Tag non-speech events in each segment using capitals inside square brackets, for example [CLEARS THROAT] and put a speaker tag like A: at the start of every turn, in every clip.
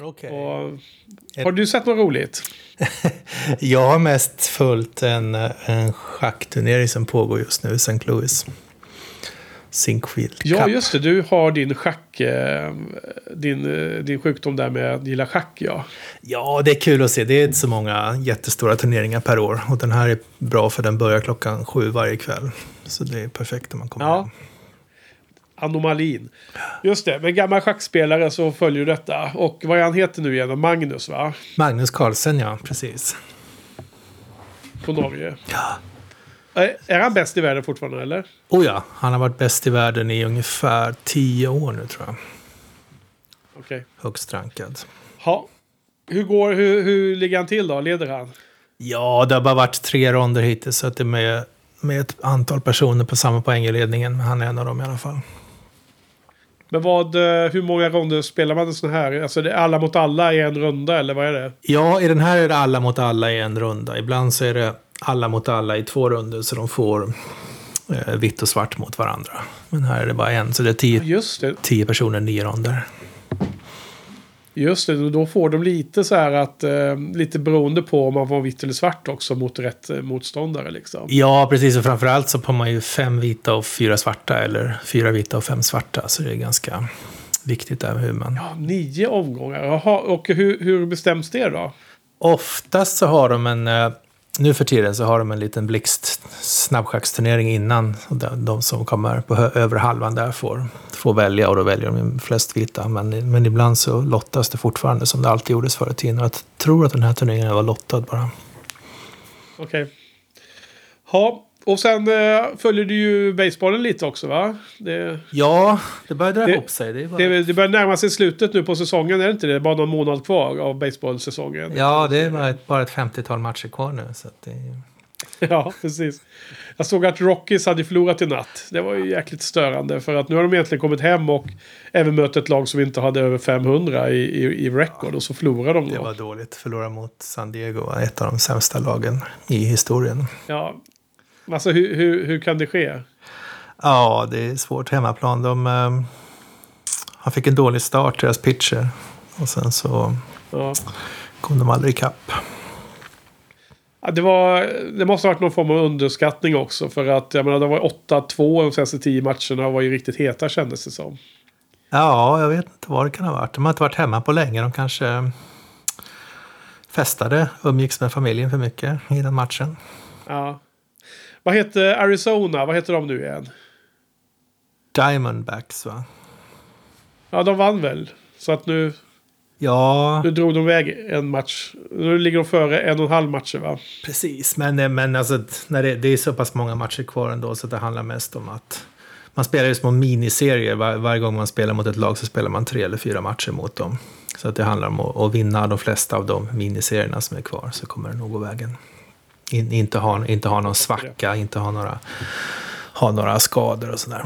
A: Okej.
B: Och, har du sett något roligt? [LAUGHS]
A: Jag har mest följt en, en schackturnering som pågår just nu i St. Louis. Sinkfield
B: Ja,
A: Cup.
B: just det. Du har din schack... eh, Din, eh, din sjukdom där med att gilla schack, ja.
A: Ja, det är kul att se. Det är inte så många jättestora turneringar per år. Och den här är bra för den börjar klockan sju varje kväll. Så det är perfekt om man kommer
B: Ja.
A: hem.
B: Anomalin. Just det, med gammal schackspelare så följer detta. Och vad är han heter nu igen? Magnus, va?
A: Magnus Carlsen, ja. Precis.
B: På Norge.
A: Ja.
B: Är, han bäst i världen fortfarande, eller?
A: Oh ja, han har varit bäst i världen i ungefär tio år nu tror jag.
B: Okej.
A: Högst rankad.
B: Ha. Hur, går, hur, hur ligger han till då? Leder han?
A: Ja, det har bara varit tre ronder hittills. Så att det är med, med ett antal personer på samma poäng i ledningen. Men han är en av dem i alla fall.
B: Men vad, eh, hur många ronder spelar man en sån här? Alltså det är alla mot alla i en runda, eller vad är det?
A: Ja, i den här är det alla mot alla i en runda. Ibland så är det alla mot alla i två runder. Så de får eh, vitt och svart mot varandra. Men här är det bara en. Så det är tio,
B: Just det.
A: tio personer, nio ronder.
B: Just det, då får de lite så här att... Eh, lite beroende på om man får vitt eller svart också mot rätt eh, motståndare liksom.
A: Ja, precis. Och framförallt så får man ju fem vita och fyra svarta. Eller fyra vita och fem svarta. Så det är ganska viktigt där hur man...
B: Ja, nio omgångar. Jaha, och hur, hur bestäms det då?
A: Oftast så har de en... Nu för tiden så har de en liten blixt snabbschacksturnering innan. Och de, de som kommer på över övre halvan där får, får välja och då väljer de flest vita. Men, men ibland så lottas det fortfarande som det alltid gjordes förr i tiden. Och jag tror att den här turneringen var lottad bara.
B: Okej. Ja, och sen eh, följer du ju basebollen lite också va? Det,
A: Ja, det börjar dra ihop sig. Det bara...
B: det, det börjar närma sig slutet nu på säsongen, är det inte det? Bara någon månad kvar av baseballsäsongen.
A: Ja, det är bara ett, bara ett 50-tal matcher kvar nu. Så det [LAUGHS]
B: Ja, precis. Jag såg att Rockies hade förlorat i natt. Det var ju jäkligt störande. För att nu har de egentligen kommit hem och även mött ett lag som inte hade över 500 i, i, i record. Och så förlorar de
A: Det var dåligt. Förlora mot San Diego, ett av de sämsta lagen i historien.
B: Ja. Alltså hur, hur, hur kan det ske?
A: Ja, det är svårt hemmaplan. De, eh, han fick en dålig start, deras pitcher. Och sen så
B: Ja.
A: kom de aldrig ikapp.
B: Ja, det, var, det måste ha varit någon form av underskattning också. För att jag menar, det var 8-2 de senaste 10 matcherna. var ju riktigt heta kändes det som.
A: Ja, jag vet inte vad det kan ha varit. De har inte varit hemma på länge. De kanske festade, umgicks med familjen för mycket i den matchen.
B: Ja. Vad heter Arizona? Vad heter de nu igen?
A: Diamondbacks, va?
B: Ja, de vann väl. Så att nu,
A: Ja,
B: nu drog de iväg en match. Nu ligger de före en och en halv matcher va?
A: precis. Men, eh, men alltså, när det, det är så pass många matcher kvar ändå så det handlar mest om att man spelar ju små miniserier. Var, varje gång man spelar mot ett lag så spelar man tre eller fyra matcher mot dem. Så att det handlar om att, att vinna de flesta av de miniserierna som är kvar så kommer det nog gå vägen. In, inte, ha, inte ha någon svacka, inte ha några, ha några skador och sådär.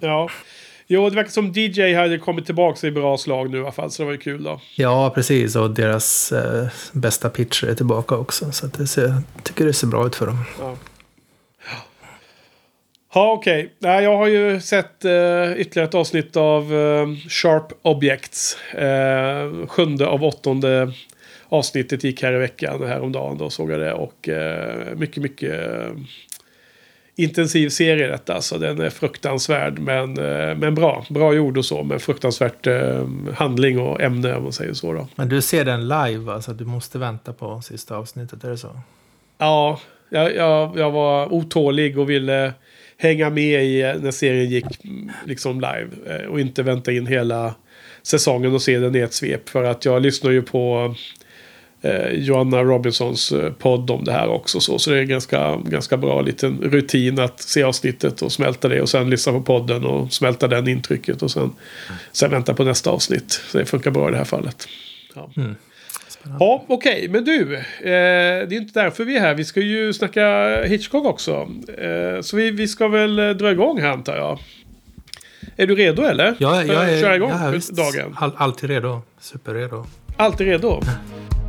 B: Ja. Jo, det verkar som DJ hade kommit tillbaka i bra slag nu i alla fall. Så det var ju kul då.
A: Ja, precis. Och deras eh, bästa pitcher är tillbaka också. Så det ser, jag tycker det ser bra ut för dem.
B: Ja, ja okej. Nej, Jag har ju sett eh, ytterligare ett avsnitt av eh, Sharp Objects. Eh, sjunde av åttonde avsnittet gick här i veckan. Häromdagen då såg jag det. Och eh, mycket, mycket eh, intensiv serie detta. Så den är fruktansvärd. Men, eh, men bra. Bra gjord och så. Men fruktansvärt eh, handling och ämne om man säger så då.
A: Men du ser den live, alltså du måste vänta på sista avsnittet, är det så?
B: Ja, jag, jag, jag var otålig och ville hänga med i när serien gick mm, liksom live. eh, Och inte vänta in hela säsongen och se den i ett svep. För att jag lyssnar ju på eh, Joanna Robinsons eh, podd om det här också. Så, så det är en ganska, ganska bra liten rutin att se avsnittet och smälta det. Och sen lyssna på podden och smälta den intrycket. Och sen, sen vänta på nästa avsnitt. Så det funkar bra i det här fallet. Ja.
A: Mm.
B: Ja, okej. Men du, eh, det är inte därför vi är här. Vi ska ju snacka Hitchcock också. Eh, så vi, vi ska väl eh, dra igång här antar jag. Är du redo eller?
A: Ja, jag är
B: köra igång
A: ja,
B: dagen.
A: All, alltid redo. Superredo.
B: Alltid redo? [LAUGHS]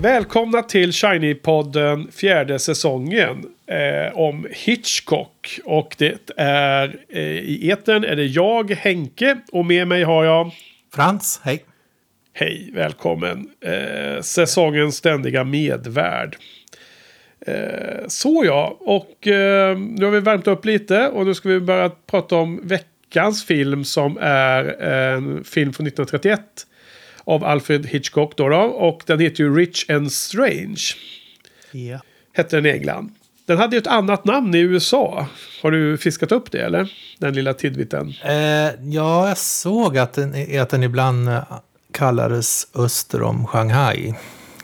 B: Välkomna till Shiny-podden fjärde säsongen eh, om Hitchcock. Och det är eh, i etern är det jag, Henke, och med mig har jag...
A: Frans, hej.
B: Hej, välkommen. Eh, säsongens ständiga medvärd. Eh, så ja, och eh, nu har vi värmt upp lite och nu ska vi börja prata om veckans film som är en film från 1931 av Alfred Hitchcock. Då, då och den heter ju Rich and Strange.
A: Ja.
B: Hette den i England. Den hade ju ett annat namn i USA. Har du fiskat upp det eller? Den lilla tidvitten.
A: Eh, ja, jag såg att den, att den ibland eh, kallades öster om Shanghai.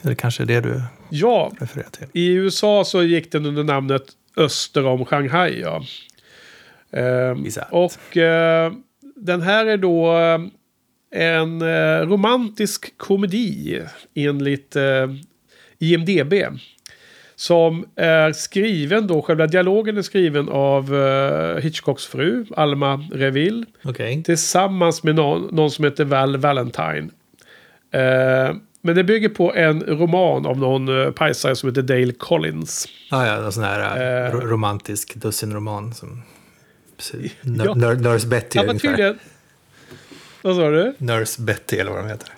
A: Det kanske är det du
B: Ja,
A: refererar till.
B: i USA så gick den under namnet Öster om Shanghai. Ja.
A: Bisarrt.
B: och eh, den här är då eh, en eh, romantisk komedi enligt eh, IMDB. Som är skriven då, själva dialogen är skriven av eh, Hitchcocks fru, Alma Reville.
A: Okej.
B: Tillsammans med någon, någon som heter Val Valentine. Eh, men det bygger på en roman av någon uh, pajsare som heter Dale Collins.
A: Ah, ja, en sån här ro- romantisk dussinroman. Som, precis.
B: Ja.
A: Nurse Betty
B: var
A: ungefär.
B: tydligen... Vad sa du?
A: Nurse Betty eller vad de heter.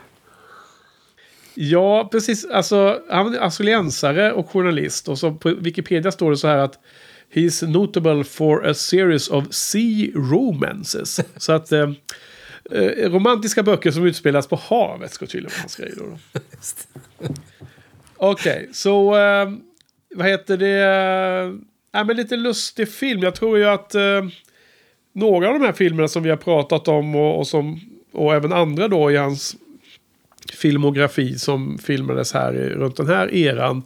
B: Ja, precis. Alltså, han är australiensare och journalist. Och så på Wikipedia står det så här att He's notable for a series of sea romances. [LAUGHS] så att eh, eh, romantiska böcker som utspelas på havet ska tydligen vara hans grej. Okej, så eh, vad heter det? Äh, men lite lustig film. Jag tror ju att eh, några av de här filmerna som vi har pratat om och, och, som, och även andra då i hans filmografi som filmades här runt den här eran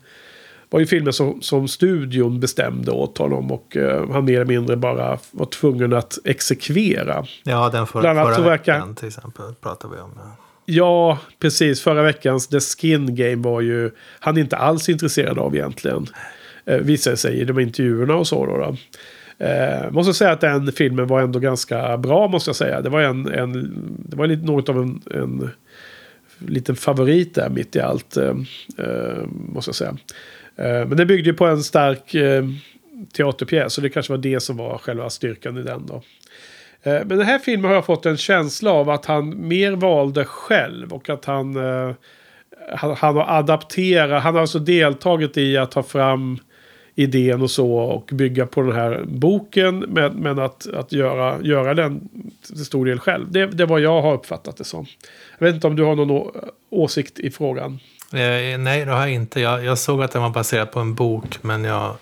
B: var ju filmer som, som studion bestämde åt honom och eh, han mer eller mindre bara var tvungen att exekvera.
A: Ja, den för,
B: Bland
A: förra
B: så verkar-
A: veckan till exempel pratade vi om. Ja.
B: Ja, precis. Förra veckans The Skin Game var ju han inte alls intresserad av egentligen. Eh, visade sig i de intervjuerna och så. Då, då. Eh, måste säga att den filmen var ändå ganska bra måste jag säga. Det var, en, en, det var lite, något av en, en liten favorit där mitt i allt. Eh, eh, måste jag säga. Eh, men det byggde ju på en stark eh, teaterpjäs. Så det kanske var det som var själva styrkan i den då. Eh, Men den här filmen har jag fått en känsla av att han mer valde själv och att han, eh, han, han har adapterat, han har alltså deltagit i att ta fram idén och så och bygga på den här boken men, men att, att göra, göra den till stor del själv. Det, det är vad jag har uppfattat det som. Jag vet inte om du har någon åsikt i frågan.
A: Eh, nej, det har jag inte. Jag, jag såg att den var baserad på en bok, men jag,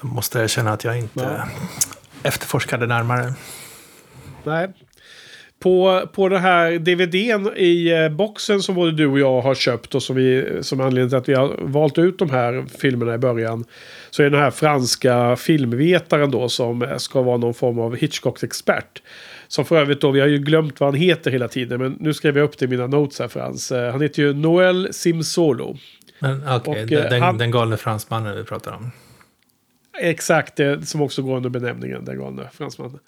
A: jag måste erkänna att jag inte
B: Ja.
A: efterforskade närmare.
B: Nej. På, på den här DVDn i eh, boxen som både du och jag har köpt och som, vi, som anledning till att vi har valt ut de här filmerna i början. Så är den här franska filmvetaren då som eh, ska vara någon form av Hitchcock-expert. Som för övrigt då, vi har ju glömt vad han heter hela tiden men nu skrev jag upp det i mina notes här Frans. Eh, Han heter ju Noel Simsolo.
A: Men okej,
B: Och,
A: den, den,
B: han-
A: den galne fransmannen vi pratar om.
B: Exakt, det som också går under benämningen den galne fransmannen.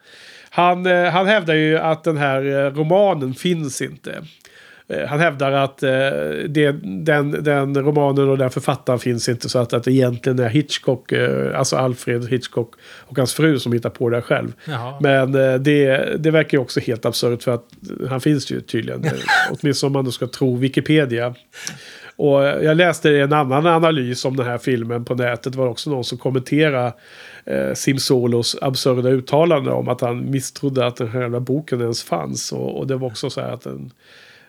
B: Han, eh, han hävdar ju att den här eh, romanen finns inte. Eh, Han hävdar att det, den, den romanen och den författaren finns inte så att, att det egentligen är Hitchcock, alltså Alfred Hitchcock och hans fru som hittar på det själv.
A: Jaha.
B: Men det, det verkar ju också helt absurt för att han finns ju tydligen. [LAUGHS] Åtminstone om man då ska tro Wikipedia. Och jag läste en annan analys om den här filmen på nätet. Det var också någon som kommenterade eh, Simsolos absurda uttalande om att han misstrodde att den här jävla boken ens fanns. Och, och det var också så här att den...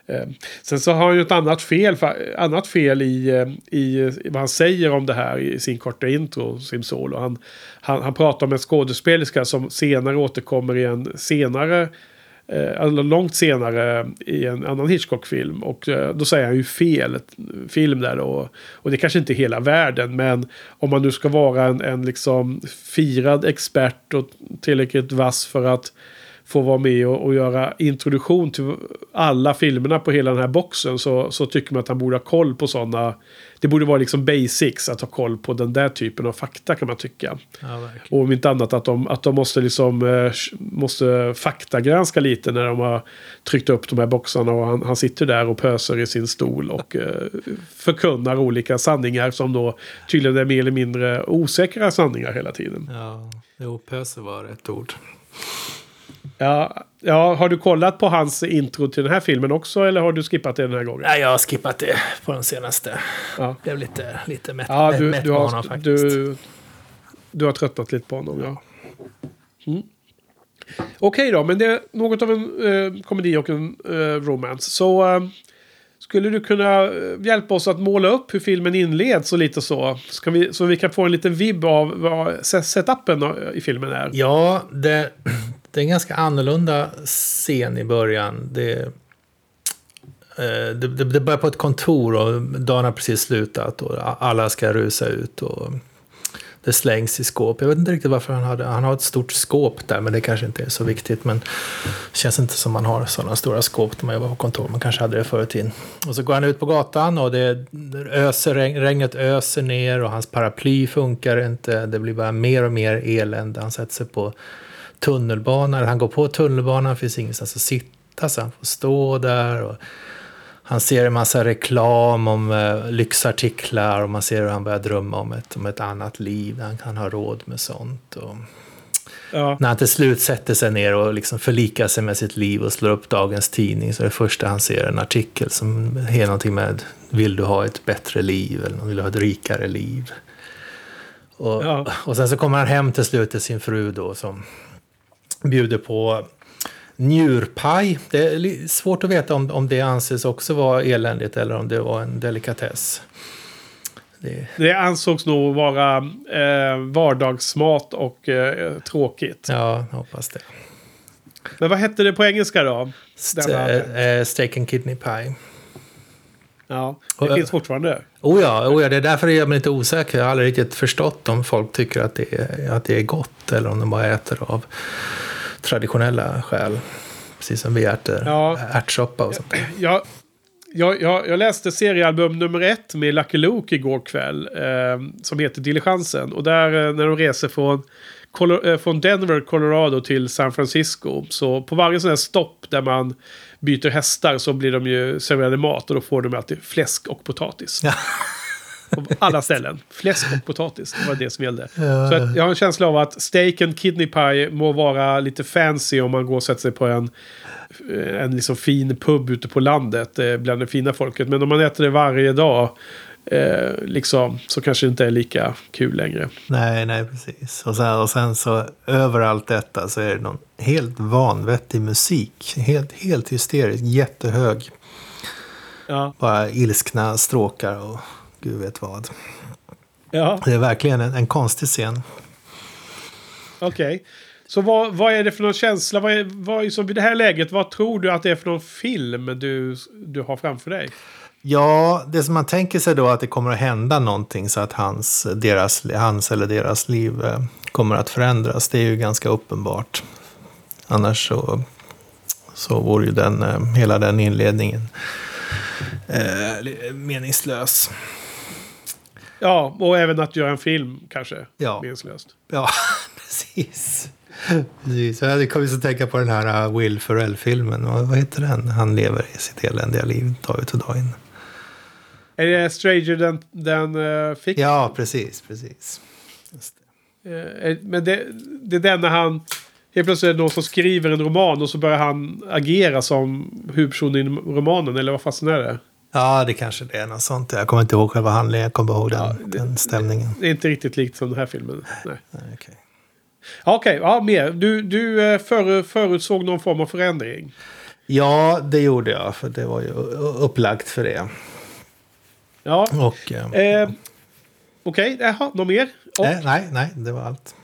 B: Eh, sen så har han ju ett annat fel, annat fel i, eh, i, i vad han säger om det här i sin korta intro, Simsolo. Han, han, han pratar om en skådespelerska som senare återkommer i en senare eh, alltså, långt senare i en annan Hitchcock-film. Och eh, då säger han ju fel film där då. Och det kanske inte är hela världen, men om man nu ska vara en, en liksom firad expert och tillräckligt vass för att får vara med och, och göra introduktion till alla filmerna på hela den här boxen så, så tycker man att han borde ha koll på sådana. Det borde vara liksom basics att ha koll på den där typen av fakta kan man tycka.
A: Ja.
B: Och om inte annat att de, att de måste liksom eh, måste faktagranska lite när de har tryckt upp de här boxarna och han, han sitter där och pöser i sin stol och eh, förkunnar olika sanningar som då tydligen är mer eller mindre osäkra sanningar hela tiden.
A: Ja, jo, pöse var rätt ord.
B: Ja, ja, har du kollat på hans intro till den här filmen också eller har du skippat det den här gången?
A: Nej, jag har skippat det på den senaste.
B: Ja.
A: Blev lite, lite mätt,
B: Ja, du,
A: mätt
B: du,
A: på honom
B: har,
A: faktiskt.
B: du, du har tröttnat lite på honom, ja. Mm. Okej då, men det är något av en eh, komedi och en eh, romance. Så eh, skulle du kunna eh, hjälpa oss att måla upp hur filmen inleds och lite så? Ska vi, så vi kan få en liten vibb av vad se- setupen eh, i filmen är.
A: Ja, det, det är en ganska annorlunda scen i början. Det, eh, det, det, det börjar på ett kontor och dagen har precis slutat och alla ska rusa ut. Och det slängs i skåp. Jag vet inte riktigt varför han hade... Han har ett stort skåp där, men det kanske inte är så viktigt. Men det känns inte som man har sådana stora skåp när man jobbar på kontor. Man kanske hade det förr i tiden. Och så går han ut på gatan och det öser, regnet öser ner och hans paraply funkar inte. Det blir bara mer och mer elände. Han sätter sig på tunnelbanan. Han går på tunnelbanan, finns ingenstans att sitta så han får stå där. Och han ser en massa reklam om eh, lyxartiklar och man ser hur han börjar drömma om ett, om ett annat liv. Han kan ha råd med sånt. Och
B: Ja,
A: när han till slut sätter sig ner och liksom förlikar sig med sitt liv och slår upp dagens tidning så är det första han ser en artikel som är någonting med Vill du ha ett bättre liv eller vill du ha ett rikare liv? Och,
B: Ja.
A: och sen så kommer han hem till slut till sin fru då som bjuder på njurpaj. Det är svårt att veta om, om det anses också vara eländigt eller om det var en delikatess. Det,
B: det ansågs nog vara eh, vardagsmat och eh, tråkigt.
A: ja, hoppas det.
B: Men vad hette det på engelska då?
A: St- eh, eh, steak and kidney pie.
B: Ja, det
A: Och-
B: finns fortfarande.
A: Oh ja, oh ja, det är därför jag är lite osäker. Jag har aldrig riktigt förstått om folk tycker att det, är, att det är gott eller om de bara äter av traditionella skäl. Precis som vi äter
B: Ja.
A: ärtsoppa och sånt där.
B: Jag, jag, jag, läste seriealbum nummer ett med Lucky Luke igår kväll. Eh, som heter Diligensen. Och där eh, när de reser från, eh, från Denver, Colorado till San Francisco. Så på varje sån här stopp där man byter hästar så blir de ju serverade mat. Och då får de alltid fläsk och potatis.
A: Ja. [LAUGHS]
B: På alla ställen. Fläsk och potatis, det var det som gällde.
A: Ja.
B: Så att jag har en känsla av att steak and kidney pie må vara lite fancy om man går och sätter sig på en, en liksom fin pub ute på landet eh, bland det fina folket. Men om man äter det varje dag eh, liksom, så kanske det inte är lika kul längre.
A: Nej, nej, precis. Och sen, och sen så över allt detta så är det någon helt vanvettig musik. Helt, helt hysterisk, jättehög.
B: Ja,
A: Bara ilskna stråkar och gud vet vad.
B: ja
A: Det är verkligen en, en konstig scen.
B: okej. Så vad, vad är det för någon känsla? Vad är, vad är, som i det här läget, vad tror du att det är för någon film du, du har framför dig?
A: Ja, det som man tänker sig då att det kommer att hända någonting så att hans, deras, hans eller deras liv eh, kommer att förändras. Det är ju ganska uppenbart. Annars så, så vore ju den, eh, hela den inledningen eh, meningslös.
B: Ja, och även att göra en film kanske.
A: Ja.
B: Meningslöst.
A: Ja, [LAUGHS] precis. precis. Jag kom att tänka på den här eh, Will Ferrell-filmen. Vad, heter den? Han lever i sitt eländiga liv dag ut och dag in.
B: Är det Stranger than, than uh, Fiction?
A: Ja, precis, precis. Det.
B: Eh, men det, det är den när han... Helt plötsligt är det någon som skriver en roman och så börjar han agera som huvudperson i romanen. Eller vad fasen är det?
A: Ja, det kanske det är något sånt. Jag kommer inte ihåg själva handlingen, jag kommer ihåg den,
B: Ja, det-
A: den stämningen.
B: Det är inte riktigt likt som den här filmen. Nej.
A: Nej, okej.
B: Ja, Okej, ja, mer. Du, du eh, för, förutsåg någon form av förändring.
A: Ja, det gjorde jag, för det var ju upplagt för det.
B: Ja,
A: Och, eh,
B: eh, okej. Jaha, något mer? Och,
A: nej, nej, nej, det var allt.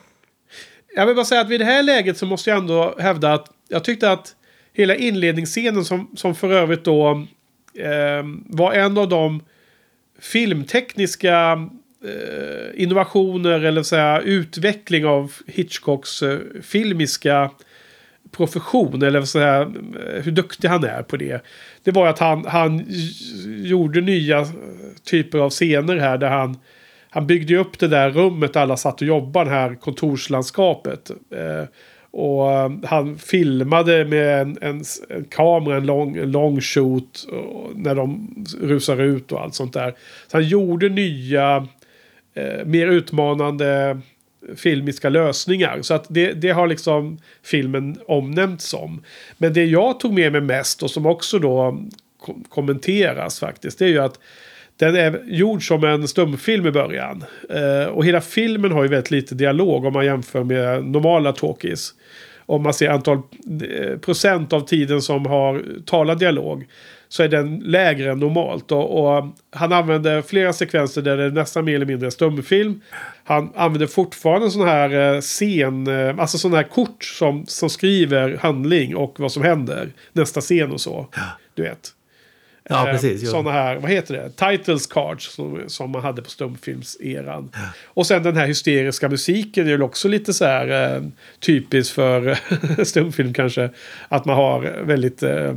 B: Jag vill bara säga att vid det här läget så måste jag ändå hävda att jag tyckte att hela inledningsscenen som, som för övrigt då eh, var en av de filmtekniska eh, innovationer eller säga, utveckling av Hitchcocks eh, filmiska profession, eller så här, eh, hur duktig han är på det. Det var att han, han gjorde nya eh, typer av scener här där han han byggde upp det där rummet där alla satt och jobbade, det här kontorslandskapet. Eh, och eh, han filmade med en, en, en kamera, en lång, en lång shoot, när de rusar ut och allt sånt där. Så han gjorde nya, eh, mer utmanande filmiska lösningar. Så att det, det har liksom filmen omnämnts som. Men det jag tog med mig mest och som också då kom kommenteras faktiskt. Det är ju att den är gjord som en stumfilm i början. Eh, och hela filmen har ju väldigt lite dialog om man jämför med normala talkies. Om man ser antal eh, procent av tiden som har talad dialog så är den lägre än normalt. Och, och, han använder flera sekvenser där det är nästan mer eller mindre stumfilm. Han använder fortfarande sån här eh, scen, alltså sådana här kort som, som skriver handling och vad som händer. Nästa scen och så. Du vet.
A: Ja, precis.
B: Eh, sådana här, vad heter det? Titles cards som, som man hade på stumfilmseran. Ja. Och sen den här hysteriska musiken är ju också lite så här eh, typiskt för [LAUGHS] stumfilm kanske. Att man har väldigt... Eh,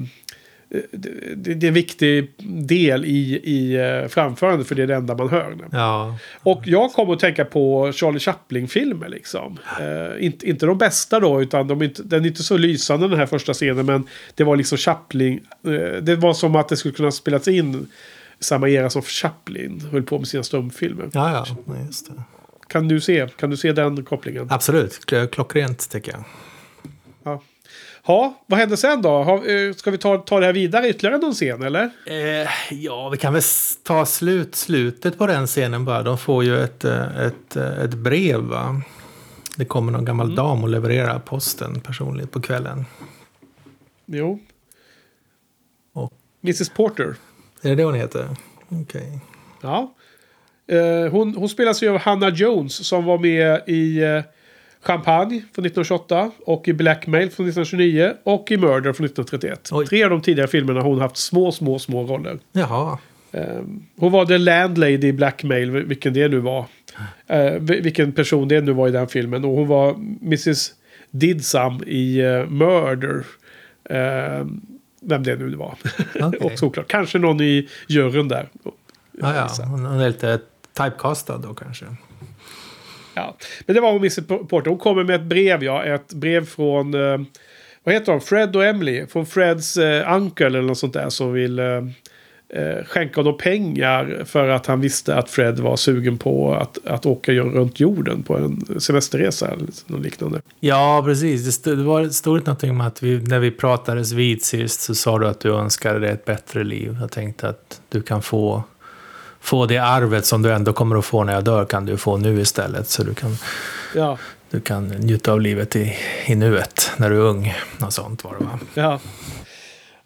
B: det, det, är en viktig del i, i uh, framförandet för det är det enda man hör.
A: Ja.
B: Och jag kommer att tänka på Charlie Chaplin-filmer liksom. Uh, inte, inte de bästa då, utan de inte, den är inte så lysande den här första scenen. Men det var liksom Chaplin. Uh, det var som att det skulle kunna spelats in samma era som Chaplin höll på med sina stumfilmer.
A: Ja, ja, just det.
B: Kan du se, kan du se den kopplingen?
A: Absolut, klockrent tycker jag.
B: Ja. Ja, vad händer sen då? Eh, ska vi ta, ta det här vidare ytterligare någon scen eller?
A: Eh, ja, vi kan väl ta slut, slutet på den scenen bara. De får ju ett, eh, ett, eh, ett brev va? Det kommer någon gammal mm. dam och levererar posten personligt på kvällen.
B: Jo. Och. Mrs Porter.
A: Är det det hon heter? Okej. Okay.
B: Ja. Eh, hon, hon spelas ju av Hannah Jones som var med i eh, Champagne från 1928 och i Blackmail från 1929 och i Murder från 1931. Oj. Tre av de tidigare filmerna har hon haft små, små, små roller.
A: Jaha.
B: Um, hon var the landlady i Blackmail, vilken det nu var. Uh, vilken person det nu var i den filmen. Och hon var Mrs. Didsam i uh, Murder. Uh, vem det nu var. [LAUGHS] Okay. Också oklart. Kanske någon i juryn där.
A: Ah, ja, hon är lite typecastad då kanske.
B: Ja. Men det var hon Mrs Porter. Hon kommer med ett brev, ja. Ett brev från... Eh, vad heter de? Fred och Emily. Från Freds eh, uncle eller något sånt där. Som vill eh, eh, skänka honom pengar. För att han visste att Fred var sugen på att, att åka runt jorden på en semesterresa. Eller något liknande.
A: Ja, precis. Det stod, det var stod någonting om att vi, när vi pratades vid sist så sa du att du önskade dig ett bättre liv. Jag tänkte att du kan få få det arvet som du ändå kommer att få när jag dör kan du få nu istället. Så du kan,
B: ja.
A: du kan njuta av livet i, i nuet när du är ung. Något sånt var det va?
B: Ja,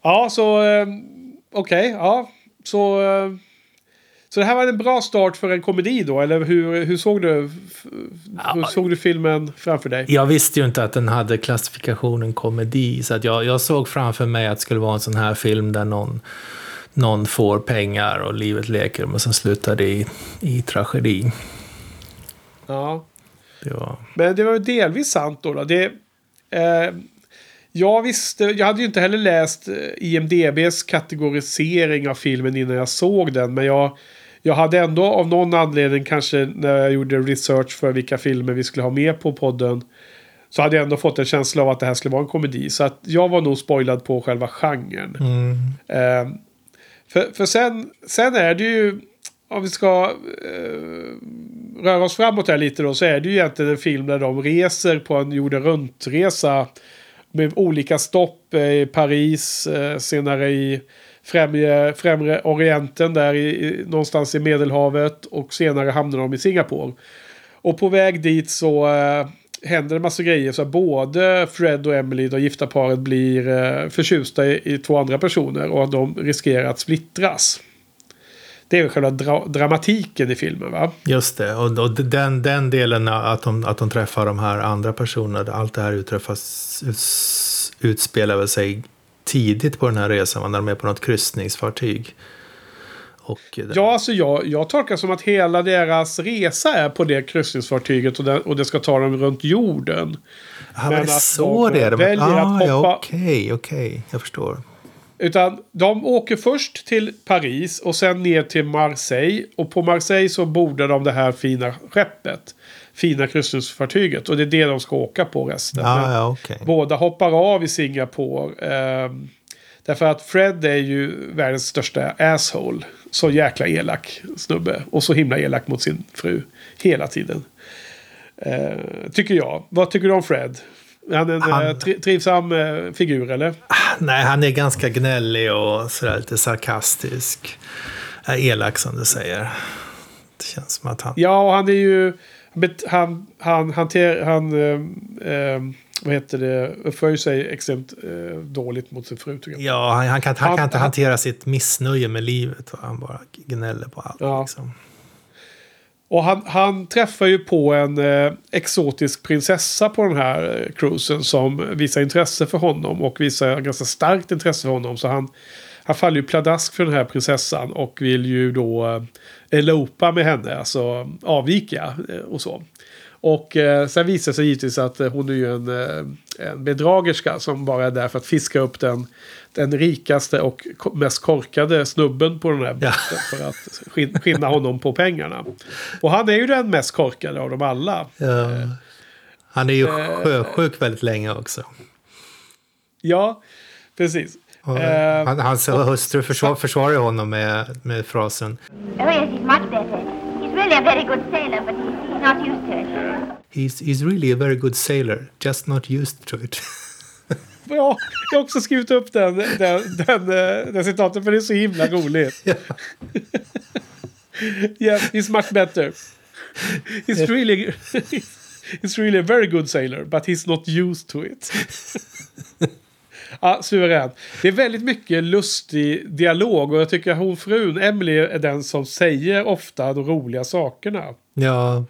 B: ja så eh, okej. Okay, ja. Så, eh, så det här var en bra start för en komedi då? Eller hur, hur, såg, du, hur såg du filmen framför dig?
A: Jag visste ju inte att den hade klassifikationen komedi. Så att jag, jag såg framför mig att det skulle vara en sån här film där någon någon får pengar och livet leker, men sen slutar det i, i tragedi.
B: Ja.
A: Det var...
B: Men det var ju delvis sant då. då. Det, eh, jag visste, jag hade ju inte heller läst eh, IMDBs kategorisering av filmen innan jag såg den, men jag jag hade ändå av någon anledning kanske när jag gjorde research för vilka filmer vi skulle ha med på podden. Så hade jag ändå fått en känsla av att det här skulle vara en komedi. Så att jag var nog spoilad på själva genren.
A: Mm.
B: Eh, för, för sen, sen är det ju, om vi ska eh, röra oss framåt här lite då, så är det ju egentligen en film där de reser på en jorden runt-resa. Med olika stopp eh, i Paris, eh, senare i främre, främre Orienten, där i, i, någonstans i Medelhavet. Och senare hamnar de i Singapore. Och på väg dit så eh, händer en massa grejer. Så både Fred och Emily, det gifta paret, blir eh, förtjusta i, i, två andra personer. Och de riskerar att splittras. Det är väl själva dra dramatiken i filmen va?
A: Just det, och, och, den, den delen att de, att de träffar de här andra personerna, allt det här utträffas, utspelar väl sig tidigt på den här resan, när de är på något kryssningsfartyg. Och
B: Ja, alltså jag, jag tolkar som att hela deras resa är på det kryssningsfartyget och det, och det ska ta dem runt jorden.
A: Ja, men det är så
B: de
A: det är. De-
B: väljer att
A: ah, ja,
B: hoppa-
A: Okej, okej. Jag förstår.
B: Utan de åker först till Paris och sen ner till Marseille. Och på Marseille så borde de det här fina skeppet. Fina kryssningsfartyget. Och det är det de ska åka på resten.
A: Ah, ja, okej.
B: Båda hoppar av i Singapore. ehm, därför att Fred är ju världens största asshole. Så jäkla elak snubbe. Och så himla elak mot sin fru. Hela tiden. Eh, tycker jag. Vad tycker du om Fred? Är han en
A: Han-
B: eh, tri- trivsam eh, figur eller?
A: Nej, han är ganska gnällig och sådär lite sarkastisk. Är elak som du säger. Det känns som att han...
B: Ja, och han är ju... Han, han hanterar... Han... Eh, eh, vad heter det? Uppför sig extremt eh, dåligt mot sin fru.
A: Ja, han, han, kan, han
B: Han-
A: kan inte
B: han-
A: hantera sitt missnöje med livet. Va? Han bara gnäller på allt.
B: Ja.
A: Liksom.
B: Och han, han träffar ju på en eh, exotisk prinsessa på den här eh, cruisen som visar intresse för honom och visar ganska starkt intresse för honom. Så han, han faller ju pladask för den här prinsessan och vill ju då eh, elopa med henne, alltså avvika eh, och så. Och eh, sen visar det sig givetvis att eh, hon är ju en, eh, en bedragerska som bara är där för att fiska upp den, den rikaste och mest korkade snubben på den här båten för att skin- skinna honom på pengarna. Och han är ju den mest korkade av dem alla.
A: Ja. Han är ju
B: Eh,
A: sjösjuk väldigt länge också.
B: Ja, precis.
A: Och
B: Eh,
A: han, hans hustru försvar, försvarar honom med, med frasen
C: Oh yes, he's much better. He's really a very good sailor, but he's not used to it.
A: he's, he's really a very good sailor, just not used to it. [LAUGHS]
B: Ja, jag har också skrivit upp den, den, den, eh, den citaten för det är så himla roligt. yeah, he's much better. He's really, he's really a very good sailor, but he's not used to it. Ja, suverän. Det är väldigt mycket lustig dialog och jag tycker att hon frun, Emily, är den som säger ofta de roliga sakerna.
A: ja,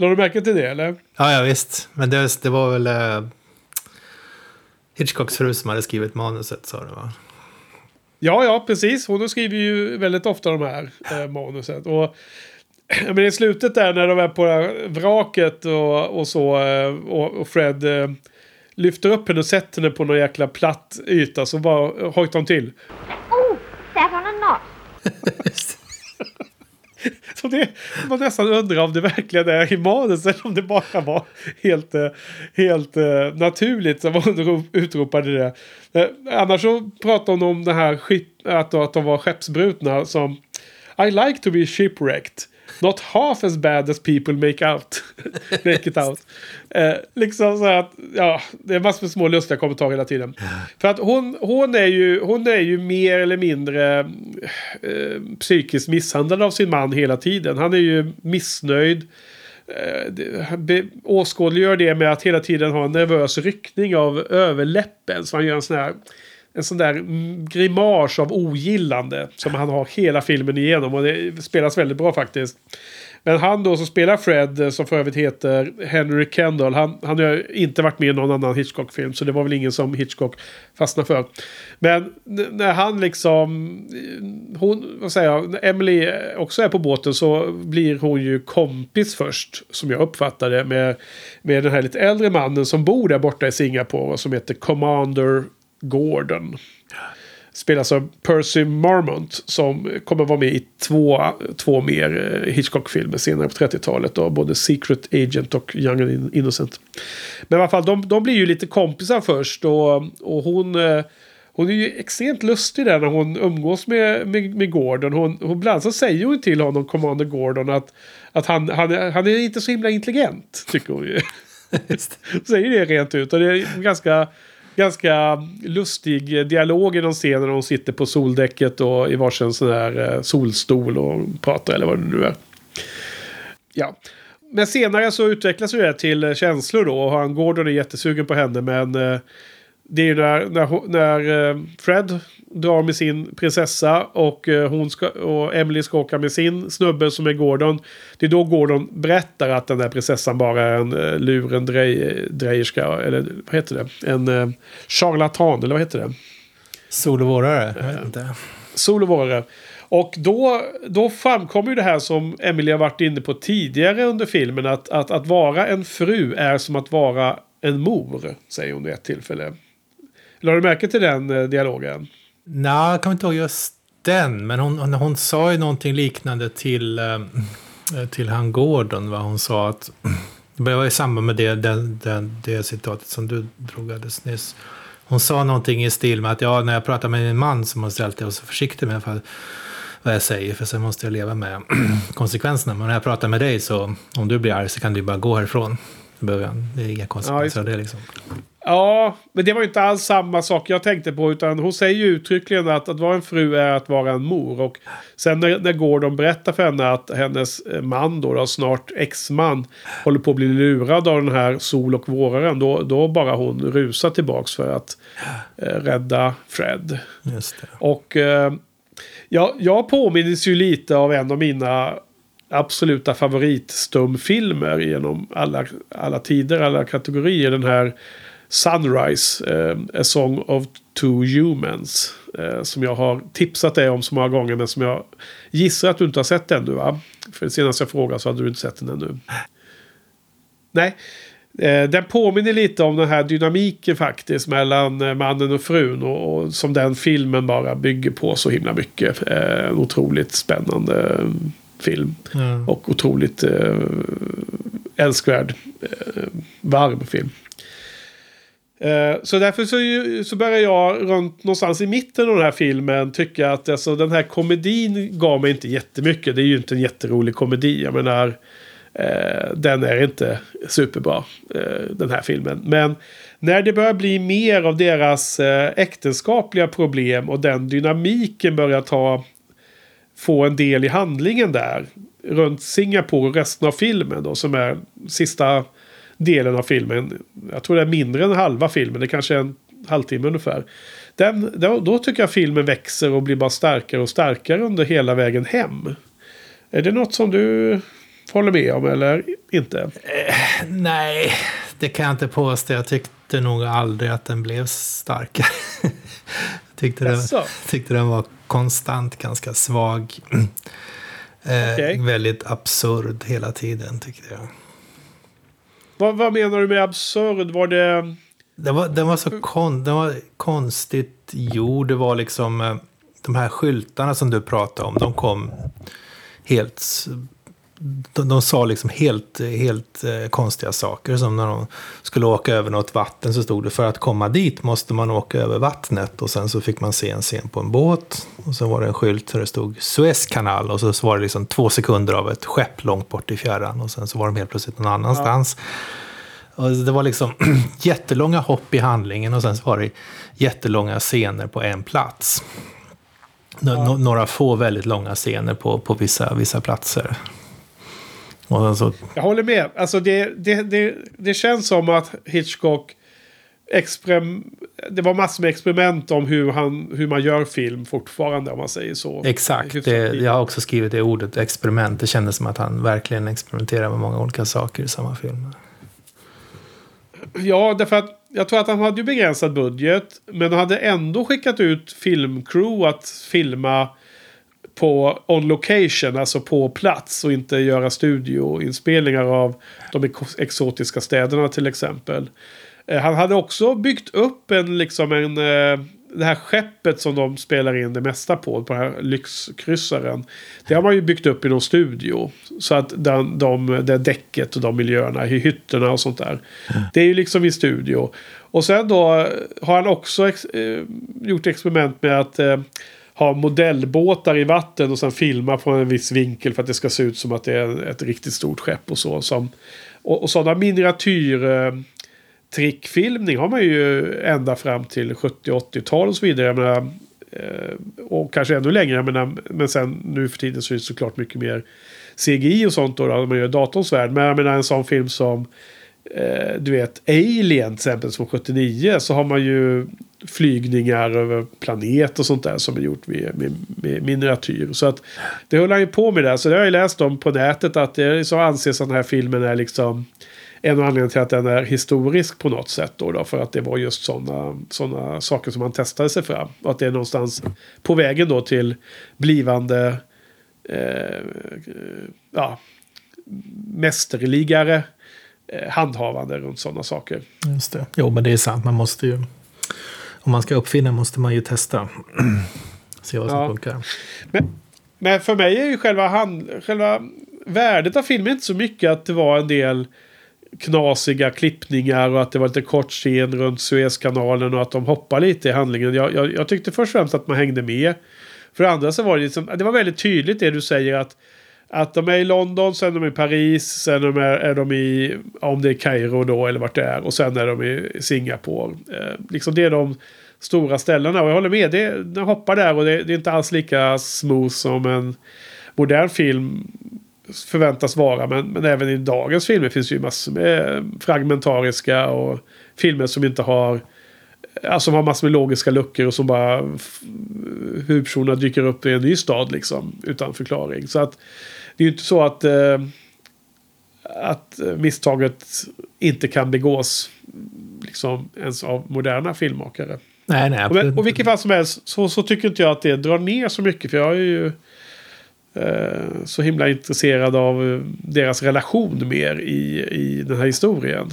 B: Lade du märke till det eller?
A: ja, ja visst. Men det, det var väl eh, Hitchcocks fru som hade skrivit manuset, sa du va?
B: Ja, ja, precis. Hon skriver ju väldigt ofta de här eh, manuset. Och men i slutet där när de är på det här vraket och, och så eh, och, och Fred eh, lyfter upp henne och sätter henne på någon jäkla platt yta så bara hojtar hon till.
C: Oh, sat on a knot. [LAUGHS]
B: Så det man nästan undrar om det verkligen är i manus eller om det bara var helt, eh, helt eh, naturligt som hon utropade det. Eh, annars så pratar hon om det här att, att de var skeppsbrutna som I like to be shipwrecked. Not half as bad as people make out. [LAUGHS] make it out. Eh, liksom så att, ja, det är massor med små lustiga kommentarer hela tiden. För att hon, hon, är ju, hon är ju mer eller mindre eh, psykiskt misshandlad av sin man hela tiden. Han är ju missnöjd. Eh, åskådliggör det med att hela tiden ha en nervös ryckning av överläppen. Så han gör en sån här en sån där grimas av ogillande som han har hela filmen igenom. Och det spelas väldigt bra faktiskt. Men han då som spelar Fred, eh, som för övrigt heter Henry Kendall, han, han har ju inte varit med i någon annan Hitchcock-film. Så det var väl ingen som Hitchcock fastnade för. Men när han liksom, eh, hon, vad säger jag, när Emily eh, också är på båten så blir hon ju kompis först, som jag uppfattar det, med, med den här lite äldre mannen som bor där borta i Singapore som heter Commander Gordon. Spelas av Percy Marmont som kommer vara med i två, två mer eh, Hitchcock-filmer senare på 30-talet. Då, både Secret Agent och Young and Innocent. Men i alla fall, de, de blir ju lite kompisar först. Och, och hon, eh, hon är ju extremt lustig där när hon umgås med, med, med Gordon. Hon, hon, ibland så säger hon till honom, Commander Gordon, att, att han, han, han är inte så himla intelligent. Tycker hon ju. [LAUGHS] säger det rent ut. Och det är ganska, ganska lustig dialog i någon scen när de sitter på soldäcket och i varsin sån här eh, solstol och pratar eller vad det nu är. Ja. Men senare så utvecklas ju det till känslor då. Och han Gordon är jättesugen på henne men eh, det är ju när, när, när eh, Fred drar med sin prinsessa och, eh, hon ska, och Emily ska åka med sin snubbe som är Gordon. Det är då Gordon berättar att den där prinsessan bara är en uh, lurendrejerska. Eller vad heter det? En uh, charlatan, eller vad heter det?
A: Sol och vårare? Jag vet inte.
B: Sol och vårare. Och då, då framkommer ju det här som Emily har varit inne på tidigare under filmen. Att, att, att vara en fru är som att vara en mor. Säger hon vid ett tillfälle. Lade du märke till den eh, dialogen?
A: Nej, jag kommer inte ihåg just den. Men hon, hon, hon sa ju någonting liknande till, eh, till han Gordon. Va? Hon sa att... [CLEARS THROAT] Det var i samband med det, det, det, det citatet som du drog alldeles nyss. Hon sa någonting i stil med att ja, när jag pratar med min man så måste jag alltid vara så försiktig med för vad jag säger, för sen måste jag leva med [CLEARS THROAT] konsekvenserna. Men när jag pratar med dig så, om du blir arg så kan du bara gå härifrån. Det är inga konsekvenser av det liksom.
B: Ja, men det var ju inte alls samma sak jag tänkte på. Utan hon säger ju uttryckligen att att vara en fru är att vara en mor. Och sen när, när Gordon berättar för henne att hennes man, då, då snart exman, håller på att bli lurad av den här sol och våraren. Då, då bara hon rusar tillbaks för att eh, rädda Fred. Och eh, ja, jag påminns ju lite av en av mina absoluta favoritstumfilmer genom alla, alla tider, alla kategorier. Den här Sunrise, eh, A Song of Two Humans. Eh, som jag har tipsat dig om så många gånger men som jag gissar att du inte har sett ännu va? För senast jag frågade så hade du inte sett den ännu. Nej. Eh, den påminner lite om den här dynamiken faktiskt mellan eh, mannen och frun. Och, och, som den filmen bara bygger på så himla mycket. Eh, en otroligt spännande film. Mm. Och otroligt eh, älskvärd, eh, varm film. Eh, så därför så, så börjar jag runt någonstans i mitten av den här filmen tycka att alltså, den här komedin gav mig inte jättemycket. Det är ju inte en jätterolig komedi. Jag menar, eh, den är inte superbra, eh, den här filmen. Men när det börjar bli mer av deras eh, äktenskapliga problem och den dynamiken börjar ta få en del i handlingen där. Runt Singapore och resten av filmen då som är sista delen av filmen. Jag tror det är mindre än halva filmen. Det kanske är en halvtimme ungefär. Den, då, då tycker jag filmen växer och blir bara starkare och starkare under hela vägen hem. Är det något som du håller med om eller inte?
A: Eh, nej, det kan jag inte påstå. Jag tyckte nog aldrig att den blev starkare. [LAUGHS] tyckte, den, tyckte den var konstant ganska svag. [CLEARS THROAT] eh, okay. Väldigt absurd hela tiden tyckte jag.
B: Vad, vad menar du med absurd? Var det...
A: Den var, den var så kon, den var konstigt gjord. Det var liksom eh, de här skyltarna som du pratade om. De kom helt de, de sa liksom helt, helt eh, konstiga saker. Som när de skulle åka över något vatten så stod det för att komma dit måste man åka över vattnet. Och sen så fick man se en scen på en båt. Och så var det en skylt där det stod Suezkanal. Och så var det liksom två sekunder av ett skepp långt bort i fjärran. Och sen så var de helt plötsligt någon annanstans. Ja. Och det var liksom [CLEARS THROAT] jättelånga hopp i handlingen och sen så var det jättelånga scener på en plats. Ja. Några få väldigt långa scener på, på vissa, vissa platser.
B: Så... Jag håller med. Alltså det, det, det, det känns som att Hitchcock experim det var massor med experiment om hur, han, hur man gör film fortfarande om man säger så.
A: Exakt, det, jag har också skrivit det ordet experiment. Det kändes som att han verkligen experimenterar med många olika saker i samma film.
B: Ja, därför att jag tror att han hade ju begränsad budget. Men han hade ändå skickat ut filmcrew att filma på on location, alltså på plats och inte göra studioinspelningar av de exotiska städerna till exempel. Eh, han hade också byggt upp en, liksom en, eh, det här skeppet som de spelar in det mesta på, på den här lyxkryssaren. Det har man ju byggt upp i någon studio. Så att den, de, det däcket och de miljöerna, i hytterna och sånt där. Det är ju liksom i studio. Och sen då har han också ex, eh, gjort experiment med att eh, ha modellbåtar i vatten och sen filma från en viss vinkel för att det ska se ut som att det är ett riktigt stort skepp och så. Som, och, och sådana miniatyr eh, trickfilmning har man ju ända fram till 70-80-tal och så vidare. Jag menar, eh, och kanske ännu längre. Jag menar, men sen nu för tiden så är det såklart mycket mer CGI och sånt då, då man gör datorns värld. Men jag menar en sån film som eh, du vet Alien till exempel från 79 så har man ju flygningar över planet och sånt där som är gjort med, med, med miniatyr. Så att det håller han ju på med där. Så det har jag läst om på nätet att det så anses att den här filmen är liksom en av anledningarna till att den är historisk på något sätt. Då, då för att det var just sådana såna saker som man testade sig fram. Och att det är någonstans på vägen då till blivande eh, ja, mästerligare handhavande runt sådana saker.
A: Just det. Jo, men det är sant. Man måste ju... Om man ska uppfinna måste man ju testa. [CLEARS THROAT] Se vad som
B: Ja.
A: funkar.
B: Men, men för mig är ju själva, hand, själva värdet av filmen inte så mycket att det var en del knasiga klippningar och att det var lite kort scen runt Suezkanalen och att de hoppar lite i handlingen. Jag, jag, jag tyckte först och främst att man hängde med. För det andra så var det liksom, det var väldigt tydligt det du säger att att de är i London, sen är de i Paris, sen är de, är de i, om det är Kairo då eller vart det är, och sen är de i Singapore. Eh, liksom det är de stora ställena. Och jag håller med, det, den hoppar där och det, det är inte alls lika smooth som en modern film förväntas vara. Men, men även i dagens filmer finns det ju massor med eh, fragmentariska och filmer som inte har Alltså som har massor med logiska luckor och som bara huvudpersonerna dyker upp i en ny stad liksom. Utan förklaring. Så att det är ju inte så att, eh, att misstaget inte kan begås liksom ens av moderna filmmakare.
A: Nej, nej.
B: Och, och vilket fall som helst så, så tycker inte jag att det drar ner så mycket. För jag är ju eh, så himla intresserad av eh, deras relation mer i, i den här historien.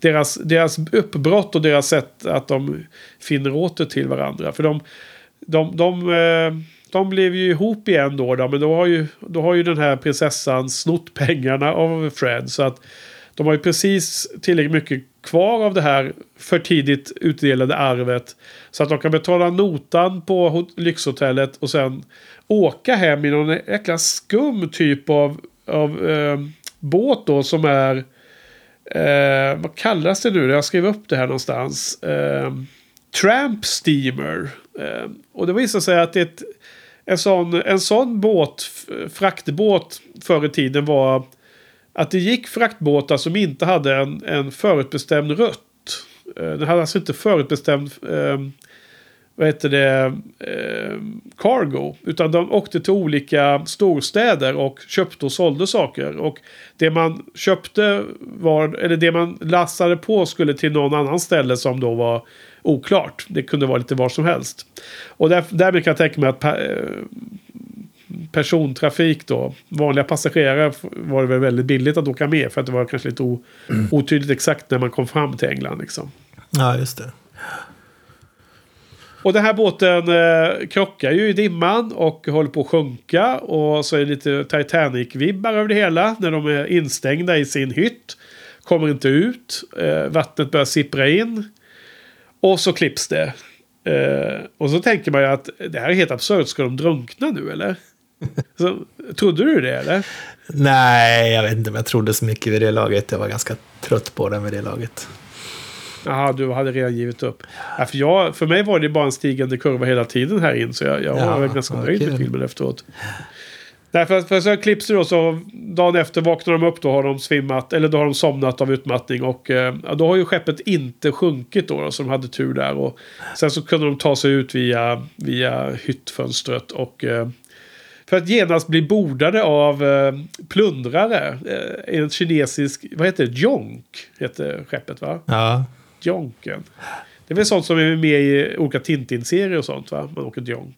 B: Deras, deras uppbrott och deras sätt att de finner åter till varandra. För de, de, de, eh, de blev ju ihop igen då, då men då har, ju, då har ju den här prinsessan snott pengarna av Fred. Så att de har ju precis tillräckligt mycket kvar av det här för tidigt utdelade arvet. Så att de kan betala notan på lyxhotellet och sen åka hem i någon jäkla skum typ av, av eh, båt då som är... Eh, vad kallas det nu? Jag skrev upp det här någonstans. Eh, Tramp Steamer. Eh, och det visar sig att det är ett, en, sån, en sån båt, fraktbåt förr i tiden var att det gick fraktbåtar som inte hade en, en förutbestämd rutt. Eh, den hade alltså inte förutbestämd eh, vad heter det, eh, cargo. Utan de åkte till olika storstäder och köpte och sålde saker. Och det man köpte var, eller det man lastade på skulle till någon annan ställe som då var oklart. Det kunde vara lite var som helst. Och där, därmed kan jag tänka mig att pa, eh, persontrafik då, vanliga passagerare var det väl väldigt billigt att åka med. För att det var kanske lite o, otydligt exakt när man kom fram till England liksom.
A: Ja, just det.
B: Och den här båten eh, krockar ju i dimman och håller på att sjunka. Och så är det lite Titanic-vibbar över det hela. När de är instängda i sin hytt. Kommer inte ut. Eh, vattnet börjar sippra in. Och så klipps det. Eh, och så tänker man ju att det här är helt absurt. Ska de drunkna nu eller? [LAUGHS] Så, trodde du det eller?
A: Nej, jag vet inte om jag trodde så mycket vid det laget. Jag var ganska trött på den vid det laget.
B: Jaha, du hade redan givit upp. Ja, för, jag, för mig var det bara en stigande kurva hela tiden här in. Så jag, jag
A: Ja,
B: var ganska nöjd med filmen efteråt. Därför att för så klipps det då så dagen efter vaknar de upp då har de svimmat eller då har de somnat av utmattning och eh, då har ju skeppet inte sjunkit då, då så de hade tur där och sen så kunde de ta sig ut via, via hyttfönstret och eh, för att genast bli bordade av eh, plundrare. Eh, en kinesisk, vad heter det? Jonk heter skeppet va?
A: Ja,
B: Jonken. Det är väl sånt som är med i olika Tintin-serier och sånt va? Man åker Jonk.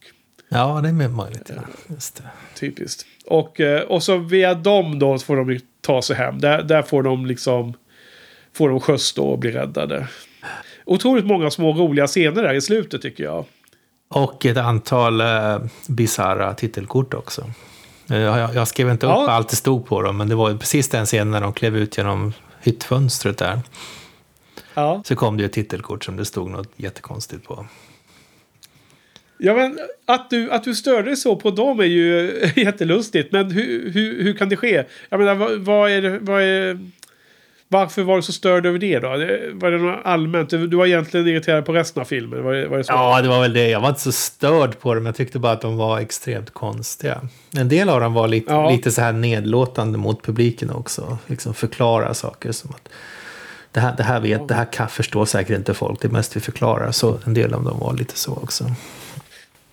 A: Ja det är med möjligt. Ja. Just det.
B: Typiskt. Och, eh, och så via dem då får de ta sig hem. Där, där får de liksom får de skjuts då och blir räddade. Otroligt många små roliga scener där i slutet tycker jag.
A: Och ett antal eh, bisarra titelkort också. Eh, Jag, jag skrev inte upp
B: Ja.
A: allt det stod på dem, men det var precis den scenen när de klev ut genom hyttfönstret där.
B: Ja.
A: Så kom det ju ett titelkort som det stod något jättekonstigt på.
B: Ja men att du, att du störde så på dem är ju [LAUGHS] jättelustigt. Men hur, hur, hur kan det ske? Jag menar vad, vad är det, vad är... Varför var du så störd över det då? Var det något allmänt? Du var egentligen irriterad på resten av filmen? Var det, var det så?
A: Ja, det var väl det. Jag var inte så störd på dem. Jag tyckte bara att de var extremt konstiga. En del av dem var lite,
B: Ja.
A: lite så här nedlåtande mot publiken också. Liksom förklara saker som att det här, det här vet, det här kan förstå säkert inte folk. Det är mest vi förklarar. Så en del av dem var lite så också.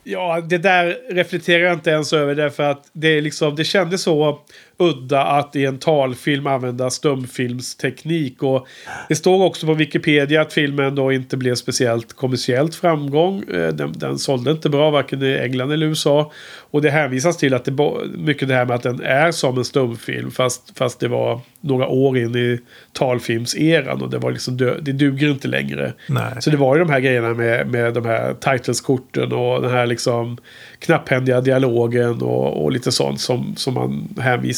B: Ja, det där reflekterar jag inte ens över därför att det, är liksom, det kändes så udda att i en talfilm använda stumfilmsteknik. Och det står också på Wikipedia att filmen då inte blev speciellt kommersiellt framgång. Eh, Den, den sålde inte bra varken i England eller USA. Och det hänvisas till att det mycket det här med att den är som en stumfilm fast, fast det var några år in i talfilmseran och det var liksom dö- det duger inte längre.
A: Nej.
B: Så det var ju de här grejerna med, med de här titleskorten och den här liksom knapphändiga dialogen och, och lite sånt som, som man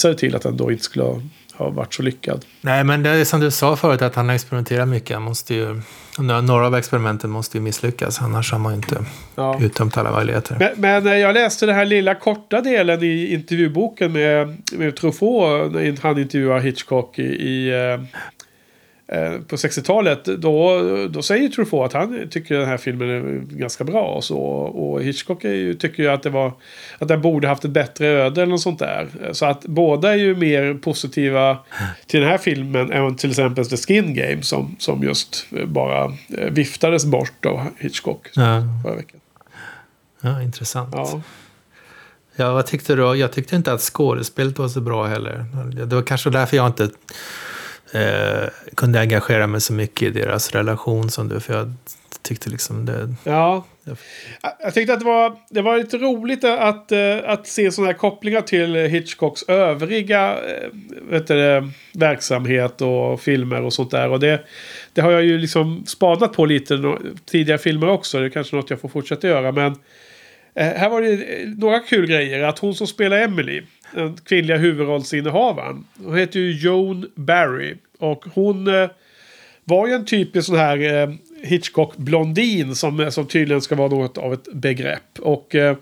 B: hänvisade till att den då inte skulle ha, ha varit så lyckad.
A: Nej, men det är som du sa förut att han experimenterar mycket. Han måste ju, några av experimenten måste ju misslyckas, annars har man ju inte
B: Ja.
A: uttömt alla möjligheter.
B: Men, men eh, jag läste den här lilla korta delen i intervjuboken med, med Truffaut han intervjuar Hitchcock i, i eh, på 60-talet. Då, då säger Truffaut att han tycker den här filmen är ganska bra. Och, så, och Hitchcock ju, tycker ju att, det var, att den borde haft ett bättre öde eller något sånt där. Så att båda är ju mer positiva till den här filmen än till exempel The Skin Game som, som just bara eh, viftades bort av Hitchcock
A: Ja,
B: förra veckan.
A: ja, intressant.
B: Ja.
A: Ja, vad tyckte du? Jag tyckte inte att skådespelet var så bra heller. Det var kanske därför jag inte eh, kunde engagera mig så mycket i deras relation som du. För jag tyckte liksom det...
B: Ja.
A: Jag-
B: tyckte att det var, det var lite roligt att, eh, att se sådana här kopplingar till Hitchcocks övriga eh, vet du, verksamhet och filmer och sånt där. Och det, det har jag ju liksom spanat på lite tidigare filmer också. Det är kanske något jag får fortsätta göra. Men eh, här var det några kul grejer. Att hon som spelar Emily, den kvinnliga huvudrollsinnehavaren. Hon heter ju Joan Barry. Och hon eh, var ju en typisk sån här eh, Hitchcock-blondin som, som tydligen ska vara något av ett begrepp. Och eh,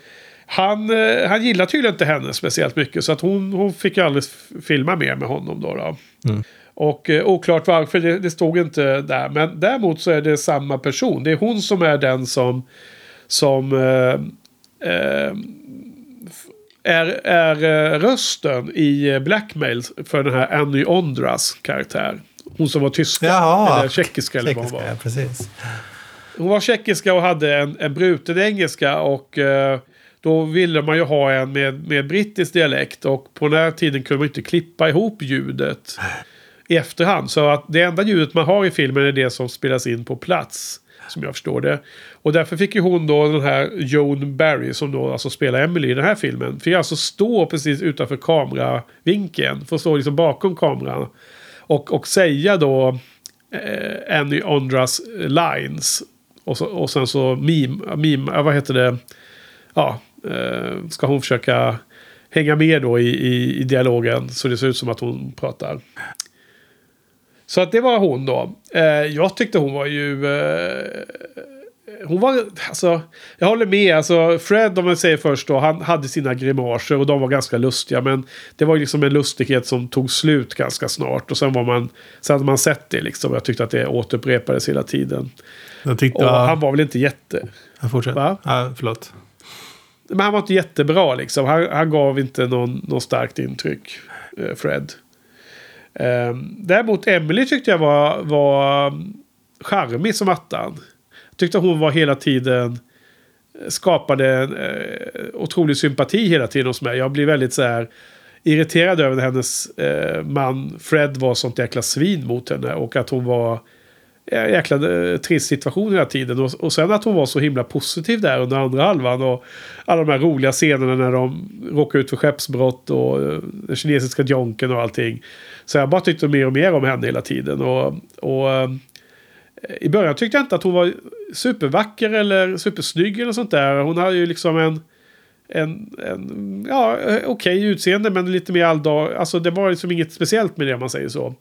B: han, eh, han gillar tydligen inte henne speciellt mycket så att hon, hon fick ju aldrig filma mer med honom då. då. Och eh, oklart varför, det, det stod inte där. Men däremot så är det samma person. Det är hon som är den som, som eh, eh, är, är eh, rösten i eh, Blackmail för den här Annie Ondras karaktär. Hon som var tyska.
A: Jaha.
B: Eller tjeckiska eller vad hon var.
A: precis.
B: Hon var tjeckiska och hade en, en bruten engelska. Och eh, då ville man ju ha en med, med brittisk dialekt. Och på den här tiden kunde man inte klippa ihop ljudet i efterhand. Så att det enda ljudet man har i filmen är det som spelas in på plats. Som jag förstår det. Och därför fick ju hon då den här Joan Barry som då alltså spelar Emily i den här filmen. Fick alltså stå precis utanför kameravinkeln. Får stå liksom bakom kameran. Och, och säga då eh, Annie Ondras lines. Och, så, och sen så meme, meme, ja, vad heter det? Ja, eh, ska hon försöka hänga med då i, i, i dialogen. Så det ser ut som att hon pratar. Så att det var hon då. Eh, jag tyckte hon var ju... Eh, hon var, alltså, jag håller med. Alltså, Fred, om man säger först då, han hade sina grimaser och de var ganska lustiga. Men det var liksom en lustighet som tog slut ganska snart. Och sen var man, sen hade man sett det liksom. Jag tyckte att det återupprepades hela tiden.
A: Jag tyckte...
B: Och han var väl inte jätte...
A: jag fortsätter.
B: Va?
A: Ja, förlåt.
B: Men han var inte jättebra liksom. Han, han gav inte någon, någon starkt intryck, eh, Fred. Ehm, däremot Emily tyckte jag var, var ehm, charmig som attan. Tyckte hon var hela tiden eh, skapade en eh, otrolig sympati hela tiden hos mig. Jag blir väldigt så här irriterad över när hennes eh, man Fred var sånt jäkla svin mot henne. Och att hon var en jäkla eh, trist situation hela tiden. Och, och sen att hon var så himla positiv där under andra halvan. Och alla de här roliga scenerna när de råkar ut för skeppsbrott och eh, den kinesiska jonken och allting. Så jag bara tyckte mer och mer om henne hela tiden. Och, och eh, i början tyckte jag inte att hon var supervacker eller supersnygg eller sånt där. Hon hade ju liksom en... En, en ja, okej okej utseende men lite mer alldag. Alltså det var liksom inget speciellt med det om man säger så.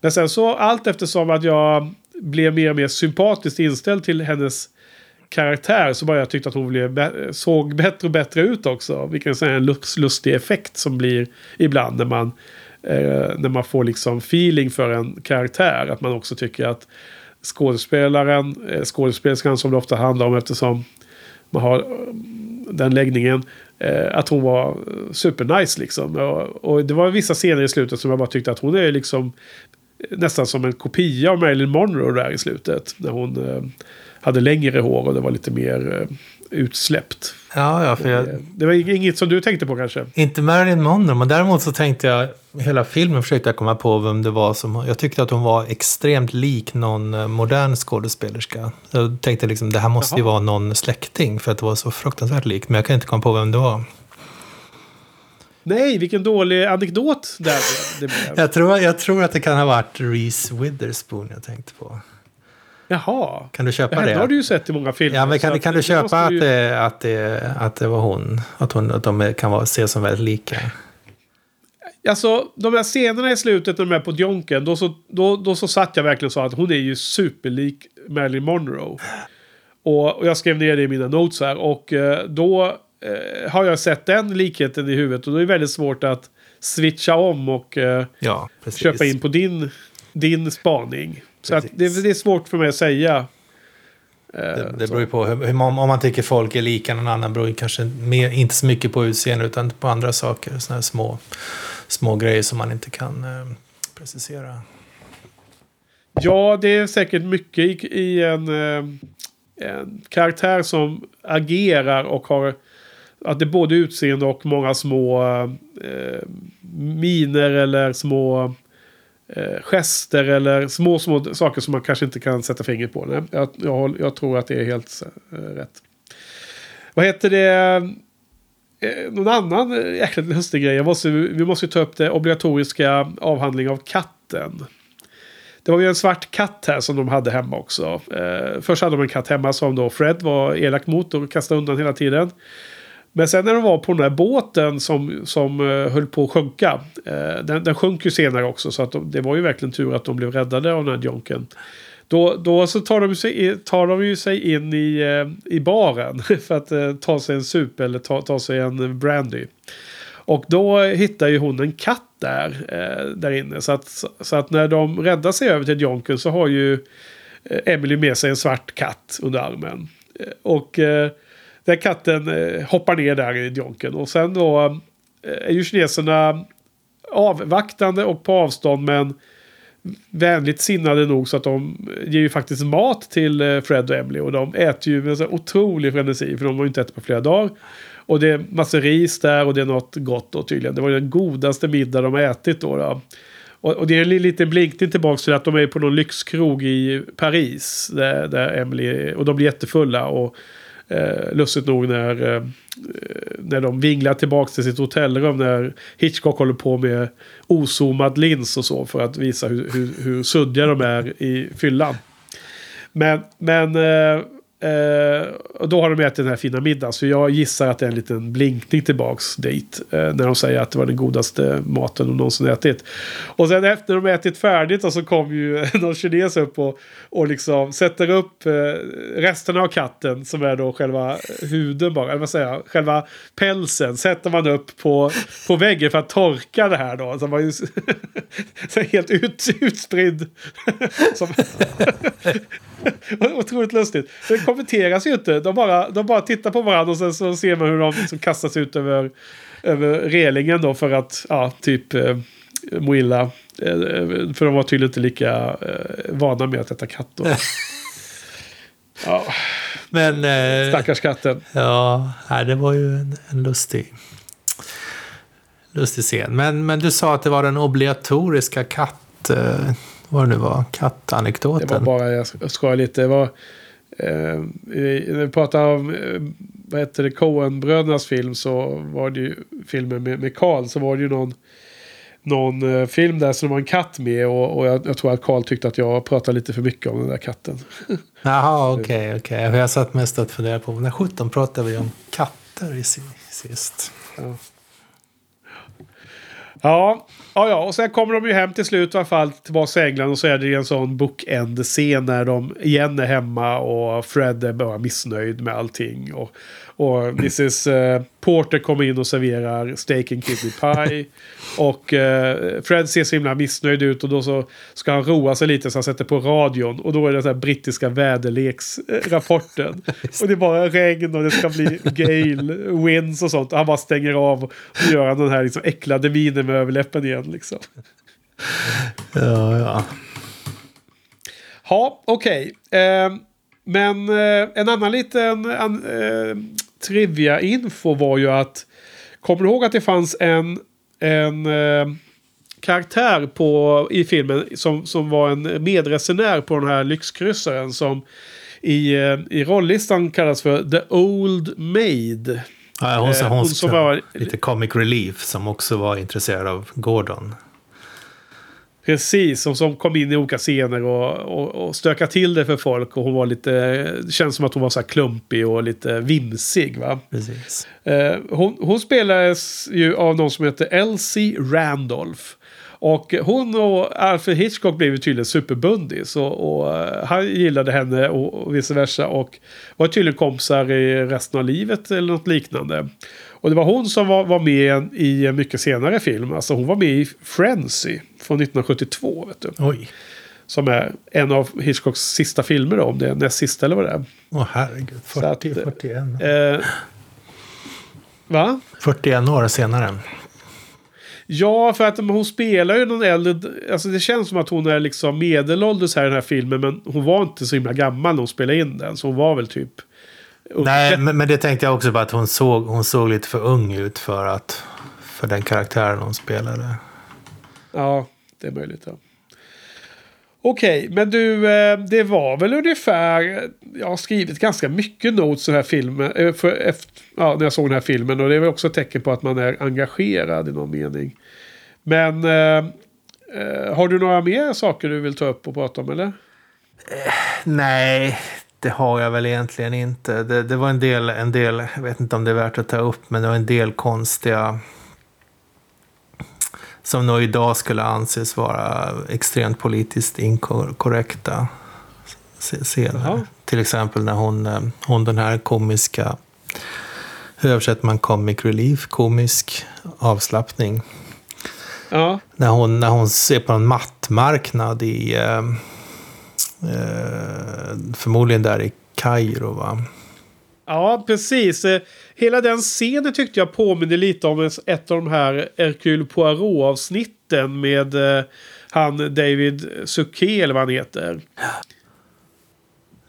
B: Men sen så allt eftersom att jag blev mer och mer sympatiskt inställd till hennes karaktär så bara jag tyckte att hon blev, såg bättre och bättre ut också. Vilken sån här lustig effekt som blir ibland när man, Eh, när man får liksom feeling för en karaktär. Att man också tycker att skådespelaren, eh, skådespelerskan som det ofta handlar om eftersom man har eh, den läggningen. Eh, att hon var supernice liksom. Och, och det var vissa scener i slutet som jag bara tyckte att hon är liksom eh, nästan som en kopia av Marilyn Monroe där i slutet. När hon eh, hade längre hår och det var lite mer eh, utsläppt.
A: Ja, ja, för jag,
B: Det var inget som du tänkte på kanske?
A: Inte Marilyn Monroe, men däremot så tänkte jag, hela filmen försökte jag komma på vem det var som, jag tyckte att hon var extremt lik någon eh, modern skådespelerska. Jag tänkte liksom, det här måste ju
B: Jaha.
A: vara någon släkting, för att det var så fruktansvärt likt, men jag kan inte komma på vem det var.
B: Nej, vilken dålig anekdot där det blev.
A: Jag tror, jag tror att det kan ha varit Reese Witherspoon jag tänkte på.
B: Jaha.
A: Kan du köpa
B: Henne
A: det?
B: har du ju sett i många filmer.
A: Ja, men kan,
B: att
A: kan du
B: det
A: köpa att
B: ju-
A: det, att, det, att det var hon? Att, hon, att de kan vara, ses som väldigt lika?
B: Alltså, de här scenerna i slutet när de är på Jonken, då så, då, då så satt jag verkligen så att hon är ju superlik Marilyn Monroe. Och, och jag skrev ner det i mina notes här. Och eh, då eh, har jag sett den likheten i huvudet. Och då är det väldigt svårt att switcha om och eh,
A: Ja,
B: köpa in på din, din spaning. Så att det, det är svårt för mig att säga. Eh,
A: Det, det beror ju på hur, om man tycker folk är lika någon annan beror ju kanske mer, inte så mycket på utseende utan på andra saker. Såna här små, små grejer som man inte kan eh, precisera.
B: Ja, det är säkert mycket i, i en, eh, en karaktär som agerar och har att det är både utseende och många små eh, miner eller små eh, gester eller små, små saker som man kanske inte kan sätta fingret på. Nej, jag, jag, jag tror att det är helt eh, rätt. Vad heter det? Eh, någon annan eh, jäkligt jäkla lustig grej. Jag måste, vi måste ju ta upp det obligatoriska avhandling av katten. Det var ju en svart katt här som de hade hemma också. Eh, först hade de en katt hemma som då Fred var elak mot och kastade undan hela tiden. Men sen när de var på den där båten som, som eh, höll på att sjunka. Eh, den, den sjönk ju senare också så att de, det var ju verkligen tur att de blev räddade av den här jonken. Då, då så tar de, sig, tar de ju sig in i, eh, i baren [LAUGHS] för att ta sig en sup eller ta, ta sig en brandy. Och då hittar ju hon en katt där, eh, där inne. Så att, så att när de räddar sig över till Jonken så har ju Emily med sig en svart katt under armen. Och eh, den katten eh, hoppar ner där i Jonken. Och sen då eh, är ju kineserna avvaktande och på avstånd men vänligt sinnade nog så att de ger ju faktiskt mat till eh, Fred och Emily. Och de äter ju med så otrolig frenesi för de har ju inte ätit på flera dagar. Och det är massor ris där och det är något gott då tydligen. Det var den godaste middag de har ätit då. då. Och, och det är en liten blinkning tillbaka till att de är på någon lyxkrog i Paris. Där, där Emily, och de blir jättefulla. Och eh, lustigt nog när, eh, när de vinglar tillbaka till sitt hotellrum. När Hitchcock håller på med ozoomad lins och så. För att visa hur, hur, hur suddiga de är i fyllan. Men, men eh, eh, och då har de ätit den här fina middagen. Så jag gissar att det är en liten blinkning tillbaks dit. Eh, när de säger att det var den godaste maten de någonsin ätit. Och sen efter de ätit färdigt och så kom ju [LAUGHS] någon kines upp och, och liksom sätter upp eh, resterna av katten. Som är då själva huden bara. Eller vad säger jag? Själva pälsen sätter man upp på, på väggen för att torka det här då. Så man ju [LAUGHS] så helt ut, utspridd. [LAUGHS] som, [LAUGHS] Otroligt lustigt. Det kommenteras ju inte. De bara, de bara tittar på varandra och sen så ser man hur de liksom kastas ut över, över relingen då för att ja, typ eh, må illa. Eh, för de var tydligen inte lika eh, vana med att äta katt då. [LAUGHS] Ja,
A: Men, eh,
B: stackars katten.
A: ja, det var ju en, en lustig, lustig scen. Men, men du sa att det var den obligatoriska katt... Eh, vad det nu var,
B: Det
A: kattanekdoten.
B: var bara, jag skojar lite. Det var, eh, vi pratar om eh, vad heter det, Coen-brödernas film så var det ju filmen med, med Carl så var det ju någon, någon eh, film där som det var en katt med och, och jag, jag tror att Carl tyckte att jag pratade lite för mycket om den där katten. [LAUGHS]
A: Jaha, okej, okej. Jag satt mest och funderade på, när 17 pratade vi om katter i si- sist?
B: Ja. Ja, ja, ja, och sen kommer de ju hem till slut i alla fall tillbaka till England och så är det ju en sån bookend-scen när de igen är hemma och Fred är bara missnöjd med allting. Och, och Mrs eh, Porter kommer in och serverar steak and kidney pie. [LAUGHS] Och eh, Fred ser så himla missnöjd ut och då så ska han roa sig lite så han sätter på radion. Och då är det den brittiska väderleksrapporten. [LAUGHS] och det är bara regn och det ska bli [LAUGHS] gale, winds och sånt. Och han bara stänger av och gör den här liksom äcklade minen med överläppen igen liksom.
A: Ja, ja.
B: Ja, okej. Eh, men eh, en annan liten an, eh, trivia-info var ju att... Kommer du ihåg att det fanns en, en eh, karaktär på, i filmen som, som var en medresenär på den här lyxkryssaren som i, eh, i rollistan kallas för The Old Maid.
A: ja hon,
B: Eh,
A: hon,
B: hon som
A: som
B: var-
A: lite comic relief som också var intresserad av Gordon.
B: Precis, som, som kom in i olika scener och, och, och stökade till det för folk. Och hon var lite, det känns som att hon var så klumpig och lite vimsig. Va?
A: Precis.
B: Eh, hon, hon spelades ju av någon som heter Elsie Randolph. Och hon och Alfred Hitchcock blev ju tydligen superbundis. Och, och eh, han gillade henne och, och vice versa. Och var tydligen kompisar i resten av livet eller något liknande. Och det var hon som var, var med i en mycket senare film. Alltså hon var med i Frenzy från 1972. Vet du.
A: Oj.
B: Som är en av Hitchcocks sista filmer då. Om det är näst sista eller vad det är.
A: Åh herregud.
B: Så att,
A: 40, 41.
B: Eh, va?
A: 41 år senare.
B: Ja, för att hon spelar ju någon äldre... Alltså det känns som att hon är liksom medelålders här i den här filmen. Men hon var inte så himla gammal när hon spelade in den. Så hon var väl typ...
A: Nej, men, men det tänkte jag också på att hon såg, hon såg lite för ung ut för, att, för den karaktären hon spelade.
B: Ja, det är möjligt. Ja. Okej, men du, eh, det var väl ungefär... Jag har skrivit ganska mycket notes den här filmen. eh, För efter, ja, när jag såg den här filmen. Och det är väl också ett tecken på att man är engagerad i någon mening. Men... Eh, eh, har du några mer saker du vill ta upp och prata om, eller?
A: Nej, det har jag väl egentligen inte. Det, det var en del, en del, jag vet inte om det är värt att ta upp, men det var en del konstiga som nog idag skulle anses vara extremt politiskt inkorrekta scener.
B: Jaha.
A: Till exempel när hon, eh, hon den här komiska, hur översätter man comic relief, komisk avslappning.
B: Ja,
A: När hon, när hon ser på en mattmarknad i, eh, förmodligen där i Kairo va?
B: Ja, precis. Eh, Hela den scenen tyckte jag påminner lite om ett- av de här Hercule Poirot-avsnitten med eh, han David Suchet eller vad han heter.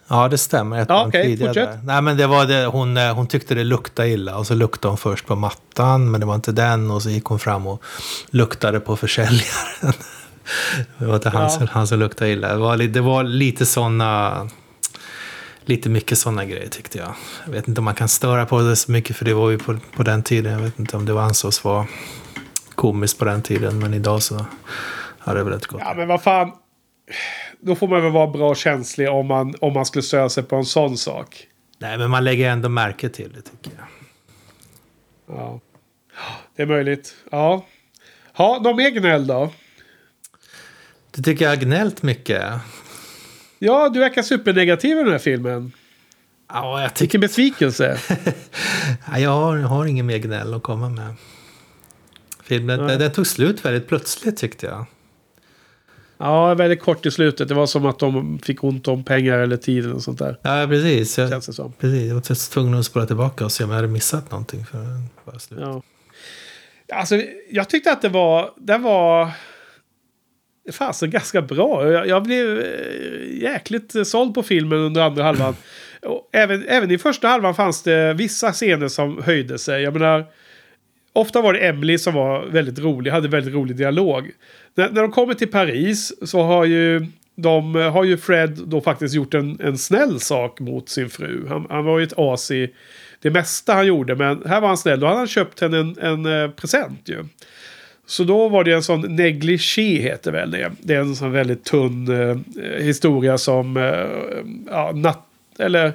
A: Ja, det stämmer. Ett
B: Ja, okej,
A: tidigare
B: fortsätt.
A: där. Nej, men det var det, hon, eh, hon tyckte det luktade illa och så luktade hon först på mattan, men det var inte den och så gick hon fram och luktade på försäljaren. [LAUGHS] det var inte han,
B: Ja.
A: som, han som luktade illa. Det var, det var lite sådana... Lite mycket sådana grejer tyckte jag. Jag vet inte om man kan störa på det så mycket för det var ju på, på den tiden. Jag vet inte om det var ansågs vara komiskt på den tiden. Men idag så har det väl ett gott.
B: Ja, men vad fan. Då får man väl vara bra känslig om man, om man skulle störa sig på en sån sak.
A: Nej, men man lägger ändå märke till det tycker jag.
B: Ja, det är möjligt. Ja. Ha, någon mer gnäll då?
A: Du tycker jag har gnällt mycket?
B: Ja, du verkar supernegativ i den här filmen.
A: Ja, jag tycker...
B: Vilken besvikelse. [LAUGHS]
A: Ja, jag, har, har ingen mer gnäll att komma med. Filmen,
B: Nej.
A: den tog slut väldigt plötsligt tyckte jag.
B: Ja, väldigt kort i slutet. Det var som att de fick ont om pengar eller tid eller sånt där.
A: Ja, precis. Jag,
B: Känns det som.
A: precis. jag var tvungen att spola tillbaka och se om jag hade missat någonting. För var slut.
B: Ja. Alltså, jag tyckte att det var... Det var... Fasen ganska bra. Jag, jag blev eh, jäkligt eh, såld på filmen under andra halvan. [LAUGHS] Och även, även i första halvan fanns det vissa scener som höjde sig. Jag menar... Ofta var det Emily som var väldigt rolig, hade väldigt rolig dialog. När, när de kommer till Paris så har ju, de, har ju Fred då faktiskt gjort en, en snäll sak mot sin fru. Han, han var ju ett as i det mesta han gjorde, men här var han snäll. Då hade han köpt henne en, en eh, present ju. Så då var det en sån negligé heter väl det. Det är en sån väldigt tunn eh, historia som, eh, ja, natt, eller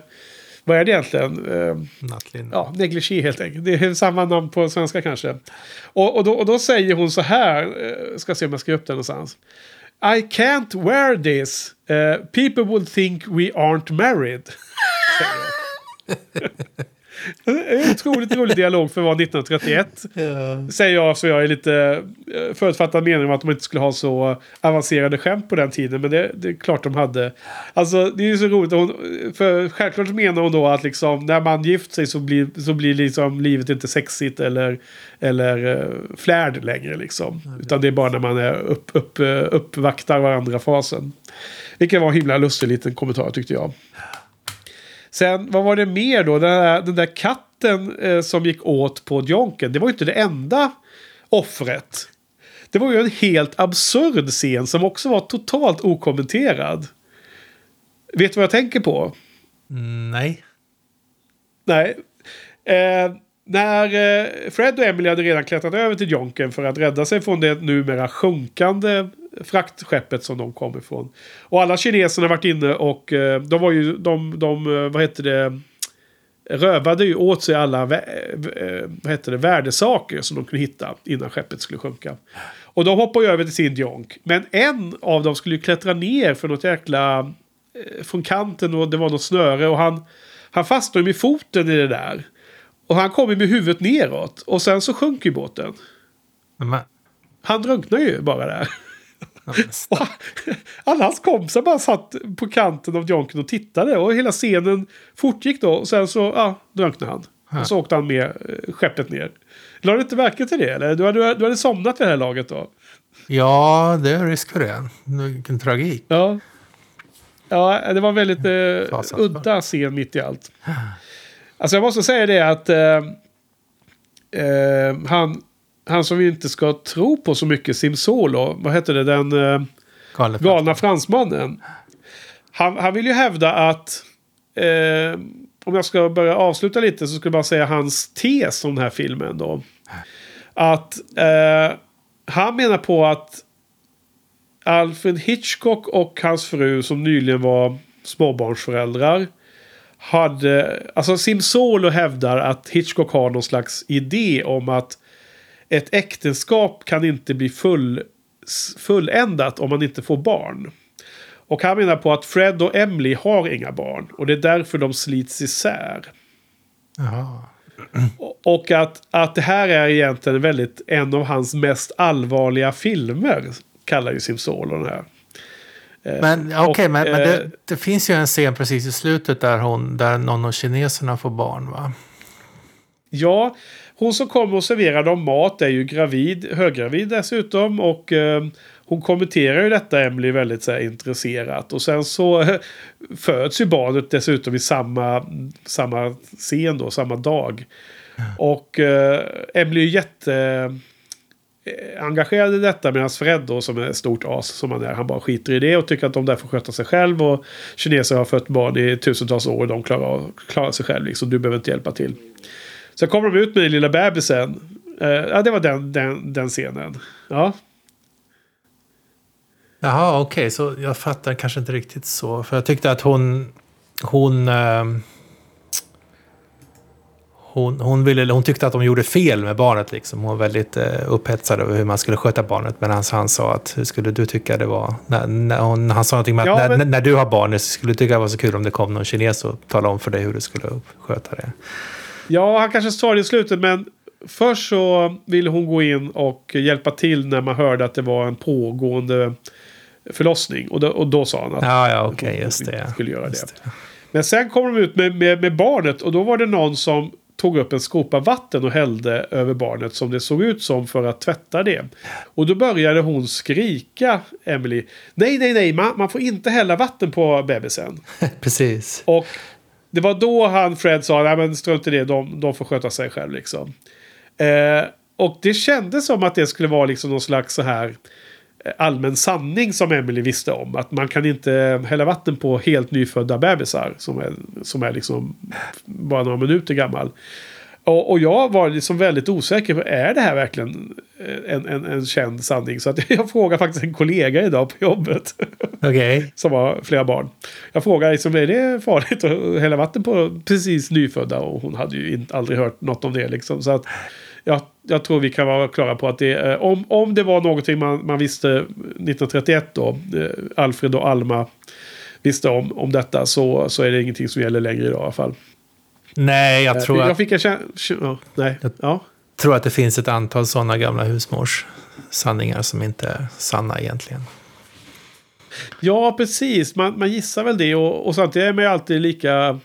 B: vad är det egentligen? Eh,
A: Nattlinne.
B: Ja, negligé helt enkelt. Det är samma namn på svenska kanske. Och, och, då, och då säger hon så här, eh, ska se om jag ska upp den någonstans. I can't wear this. Eh, people will think we aren't married. [LAUGHS] [LAUGHS] En otroligt rolig dialog för att vara 1931. Säger jag så jag är lite eh, förutfattad mening om att de inte skulle ha så avancerade skämt på den tiden. Men det, det är klart de hade. Alltså det är ju så roligt. Hon, för självklart menar hon då att liksom, när man gift sig så blir, så blir liksom livet inte sexigt eller, eller uh, flärd längre. Liksom. Utan det är bara när man är upp, upp, uh, uppvaktar varandra fasen. Vilket var en himla lustig liten kommentar tyckte jag. Sen, vad var det mer då? Den där, den där katten eh, som gick åt på Jonken. Det var ju inte det enda offret. Det var ju en helt absurd scen som också var totalt okommenterad. Vet du vad jag tänker på?
A: Mm, nej.
B: Nej. Eh, när eh, Fred och Emily hade redan klättrat över till Jonken för att rädda sig från det numera sjunkande fraktskeppet som de kom ifrån. Och alla kineserna varit inne och eh, de var ju, de, de, eh, vad heter det, rövade ju åt sig alla eh, vad heter det, värdesaker som de kunde hitta innan skeppet skulle sjunka. Och de hoppade ju över till sin jonk. Men en av dem skulle ju klättra ner för något jäkla... Från kanten och det var något snöre och han... Han fastnade med foten i det där. Och han kom med huvudet neråt. Och sen så sjönk ju båten.
A: Men,
B: Han drunknade ju bara där. Alla hans kompisar bara satt på kanten av jonken och tittade. Och hela scenen fortgick då. Och sen så ja, drunknade han. Och så åkte han med eh, skeppet ner. Lade du inte märke till det? Eller? Du hade, du hade somnat vid det här laget då?
A: ja, det är risk för det. Vilken tragik.
B: Ja. Ja, det var en väldigt eh, udda scen mitt i allt. Alltså jag måste säga det att eh, eh, han, han som vi inte ska tro på så mycket, Simsolo, vad heter det, den eh, galna fransmannen. Han, han vill ju hävda att, eh, om jag ska börja avsluta lite så ska jag bara säga hans tes om den här filmen då. Att eh, han menar på att Alfred Hitchcock och hans fru som nyligen var småbarnsföräldrar hade, alltså Simsolo hävdar att Hitchcock har någon slags idé om att ett äktenskap kan inte bli full, fulländat om man inte får barn. Och han menar på att Fred och Emily har inga barn och det är därför de slits isär.
A: Jaha.
B: Och att, att det här är egentligen väldigt en av hans mest allvarliga filmer. Kallar ju Simsolo den här.
A: Men ja, okej,
B: och,
A: men, men
B: eh,
A: det, det finns ju en scen precis i slutet där, hon, där någon av kineserna får barn va?
B: Ja, hon som kommer och serverar dem mat är ju gravid, höggravid dessutom. Och eh, hon kommenterar ju detta, Emily, väldigt så här, intresserat. Och sen så eh, föds ju barnet dessutom i samma, samma scen då, samma dag. Och eh, Emily är ju jätte eh, engagerad i detta medan Fred då som är ett stort as som han är. Han bara skiter i det och tycker att de där får sköta sig själv. Och kineser har fött barn i tusentals år och de klarar, klarar sig själv. Liksom. Du behöver inte hjälpa till. Sen kommer de ut med den lilla bebisen. Eh, ja, det var den, den, den scenen. Ja.
A: Jaha, okej, så jag fattar kanske inte riktigt så. För jag tyckte att hon... Hon... ehm, hon, hon, ville, hon tyckte att de gjorde fel med barnet. Liksom. Hon var väldigt eh, upphetsad över hur man skulle sköta barnet. Medan han sa att hur skulle du tycka det var... När, när hon, han sa någonting med att
B: Ja,
A: när,
B: men-
A: när du har barn så skulle du tycka det var så kul om det kom någon kines och talade om för dig hur du skulle sköta det.
B: Ja, han kanske sa det i slutet men först så ville hon gå in och hjälpa till när man hörde att det var en pågående förlossning. Och då, och då sa han att
A: Ja, ja, okej,
B: hon
A: just det.
B: skulle göra
A: Just
B: det. Men sen kom de ut med, med, med barnet och då var det någon som tog upp en skopa vatten och hällde över barnet som det såg ut som för att tvätta det. Och då började hon skrika, Emily. Nej, nej, nej, man, man får inte hälla vatten på bebisen. [LAUGHS]
A: Precis.
B: Och det var då han, Fred, sa nej men strunt i det, de, de får sköta sig själv liksom. Eh, och det kändes som att det skulle vara liksom någon slags så här eh, allmän sanning som Emily visste om. Att man kan inte eh, hälla vatten på helt nyfödda bebisar som är, som är liksom bara några minuter gammal. Och, och jag var liksom väldigt osäker på, är det här verkligen eh, en, en, en känd sanning? Så att [LAUGHS] jag frågade faktiskt en kollega idag på jobbet. [LAUGHS]
A: Okej.
B: som har flera barn. Jag frågade liksom, är det farligt att hälla vatten på precis nyfödda? Och hon hade ju inte, aldrig hört något om det liksom. Så att jag, jag tror vi kan vara klara på att det, eh, om, om det var någonting man, man visste 1931 då, eh, Alfred och Alma visste om, om detta, så, så är det ingenting som gäller längre idag i alla fall.
A: Nej, jag tror,
B: jag
A: att,
B: fick en känsla... Ja, nej. Ja.
A: tror att det finns ett antal sådana gamla husmors sanningar som inte är sanna egentligen.
B: Ja, precis. Man, man gissar väl det. Och, och samtidigt är man ju alltid lika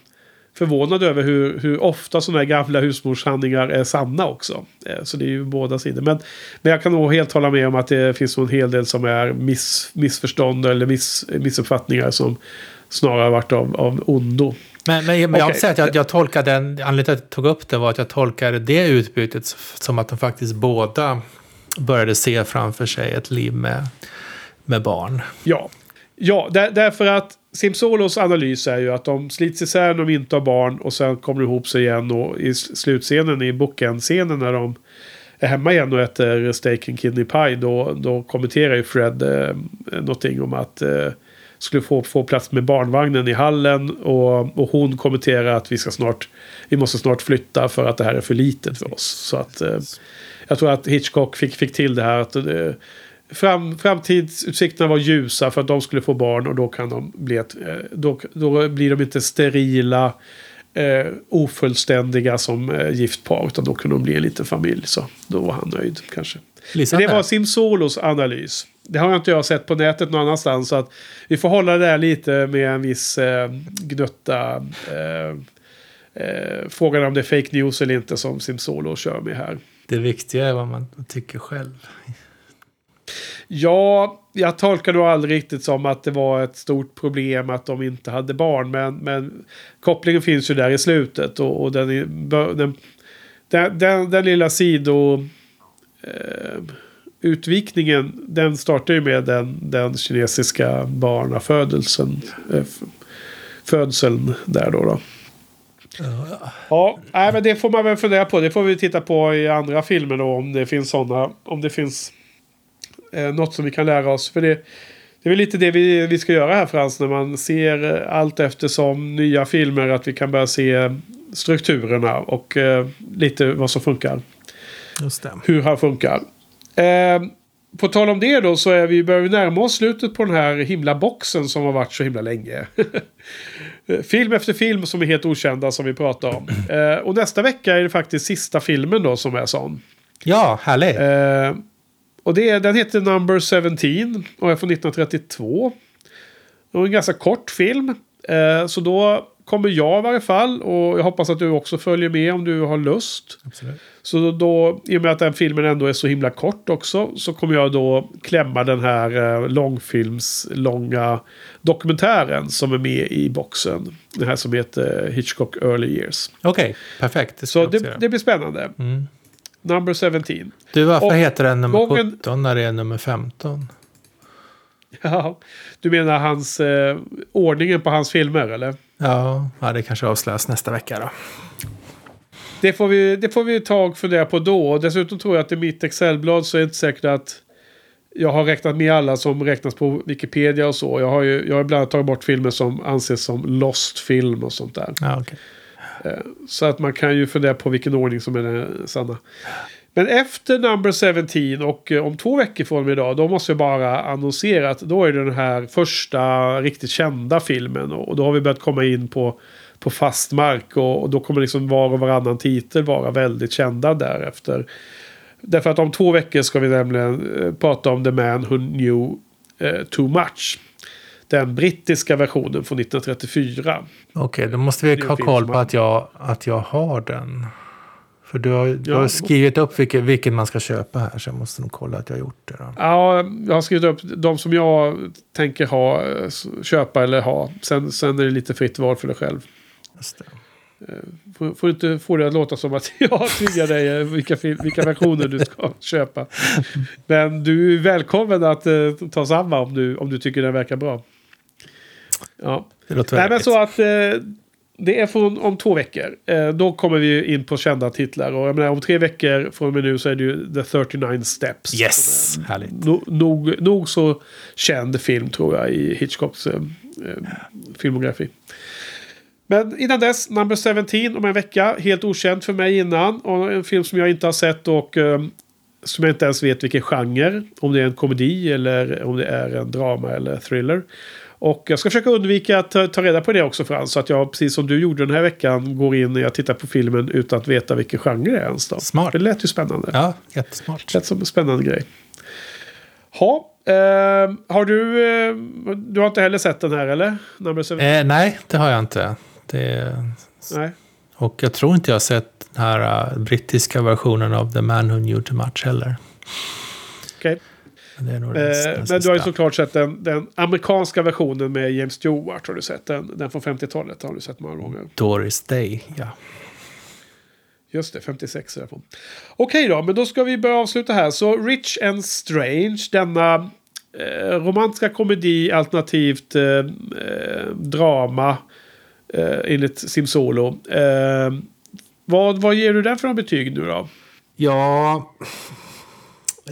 B: förvånad över hur, hur ofta sådana här gamla husmorshandlingar är sanna också. Eh, Så det är ju båda sidor. Men, men jag kan nog helt hålla med om att det finns en hel del som är miss, missförstånd eller miss, missuppfattningar som snarare varit av, av ondo.
A: Men, men, men jag säga att jag, jag tolkar den, anledningen till att jag tog upp det var att jag tolkade det utbytet som att de faktiskt båda började se framför sig ett liv med, med barn.
B: Ja, ja där, därför att Simsolos analys är ju att de slits isär när de inte har barn och sen kommer ihop sig igen och i slutscenen i boken-scenen när de är hemma igen och äter steak and kidney pie då, då kommenterar ju Fred eh, någonting om att eh, skulle få, få plats med barnvagnen i hallen och, och hon kommenterar att vi ska snart vi måste snart flytta för att det här är för litet för oss. Så att eh, jag tror att Hitchcock fick, fick till det här att eh, fram, framtidsutsikterna var ljusa för att de skulle få barn och då kan de bli ett, eh, då, då blir de inte sterila eh, ofullständiga som eh, gift par utan då kunde de bli en liten familj. Så då var han nöjd kanske. Det var Simsolos analys. Det har jag inte jag sett på nätet någon annanstans. Så att vi får hålla det där lite med en viss eh, gnutta. Eh, eh, frågan om det är fake news eller inte som Simsolo kör med här.
A: Det viktiga är vad man tycker själv.
B: Ja, jag tolkar nog aldrig riktigt som att det var ett stort problem att de inte hade barn. Men, men kopplingen finns ju där i slutet. Och, och den, den, den, den lilla sido... Eh, utvikningen, den startar ju med den, den kinesiska barnafödelsen. Eh, födseln där då. då. Ja, nej, men det får man väl fundera på. Det får vi titta på i andra filmer då. Om det finns sådana. Om det finns eh, något som vi kan lära oss. För det, det är väl lite det vi, vi ska göra här Frans. När man ser allt eftersom nya filmer. Att vi kan börja se strukturerna och eh, lite vad som funkar. Hur han funkar. Eh, på tal om det då så är vi, börjar vi närma oss slutet på den här himla boxen som har varit så himla länge. [LAUGHS] Film efter film som är helt okända som vi pratar om. [CLEARS THROAT] Eh, och nästa vecka är det faktiskt sista filmen då som är sån.
A: Ja, härligt.
B: Eh, och det, är- den heter Number 17 och är från 1932. Det var en ganska kort film. Eh, så då kommer jag i varje fall och jag hoppas att du också följer med om du har lust.
A: Absolut.
B: Så då, i och med att den filmen ändå är så himla kort också, så kommer jag då klämma den här eh, långfilmslånga dokumentären som är med i boxen. Den här som heter Hitchcock Early Years.
A: Okej, perfekt. Det
B: Så det, det blir spännande.
A: Mm.
B: Number 17.
A: Du, varför
B: och
A: heter den nummer
B: gången-
A: 17 när det är nummer 15? [LAUGHS]
B: Ja, du menar hans eh, ordningen på hans filmer eller?
A: Ja, ja, det kanske avslöjas nästa vecka då.
B: Det får vi, det får vi ta och fundera på då. Och dessutom tror jag att i mitt Excelblad så är det inte säkert att jag har räknat med alla som räknas på Wikipedia och så. Jag har ju jag har bland annat tagit bort filmer som anses som lost film och sånt där.
A: Ja, okej.
B: Så att man kan ju fundera på vilken ordning som är den sanna. Men efter Number 17 och eh, om två veckor från och med idag, då måste jag bara annonsera att då är det den här första riktigt kända filmen. Och då har vi börjat komma in på, på fast mark och, och då kommer liksom var och varannan titel vara väldigt kända därefter. Därför att om två veckor ska vi nämligen eh, prata om The Man Who Knew eh, Too Much. Den brittiska versionen från 1934.
A: Okej, då måste vi ha koll på att jag, att jag har den. För du har, du
B: Ja.
A: har skrivit upp vilken, vilken man ska köpa här, så jag måste nog kolla att jag har gjort det. Då.
B: Ja, jag har skrivit upp de som jag tänker ha, eh, köpa eller ha. Sen, sen är det lite fritt val för dig själv.
A: Det.
B: Får, får inte få det att låta som att [LAUGHS] jag tvingar dig eh, vilka, vilka versioner du ska [LAUGHS] köpa. Men du är välkommen att eh, ta samma om du, om du tycker den verkar bra. Ja.
A: Det låter
B: Nej, men så att eh, det är från om två veckor. Eh, då kommer vi in på kända titlar. Och jag menar, om tre veckor från och med nu så är det ju The 39 Steps.
A: Yes, härligt.
B: No, nog, nog så känd film tror jag i Hitchcocks eh, eh, filmografi. Men innan dess, Number 17 om en vecka. Helt okänd för mig innan. Och en film som jag inte har sett och eh, som jag inte ens vet vilken genre. Om det är en komedi eller om det är en drama eller thriller. Och jag ska försöka undvika att ta, ta reda på det också Frans. Så att jag, precis som du gjorde den här veckan, går in och jag tittar på filmen utan att veta vilken genre det är ens. Då.
A: Smart.
B: Det lät ju spännande.
A: Ja, jättesmart.
B: Det lät som en spännande grej. Ha, eh, har du... Eh, du har inte heller sett den här eller?
A: Eh, nej, det har jag inte. Det,
B: Nej.
A: och jag tror inte jag har sett den här uh, brittiska versionen av The Man Who Knew Too Much heller.
B: Okej.
A: Men nog den,
B: Eh, men du har ju såklart sett den, den amerikanska versionen med James Stewart. Har du sett den? Den från 50-talet har du sett många gånger.
A: Doris Day, ja.
B: Just det, 56 är jag på. Okej då, men då ska vi börja avsluta här. Så Rich and Strange, denna eh, romantiska komedi alternativt eh, eh, drama eh, enligt Simsolo. Eh, vad, vad ger du den för betyg nu då?
A: Ja,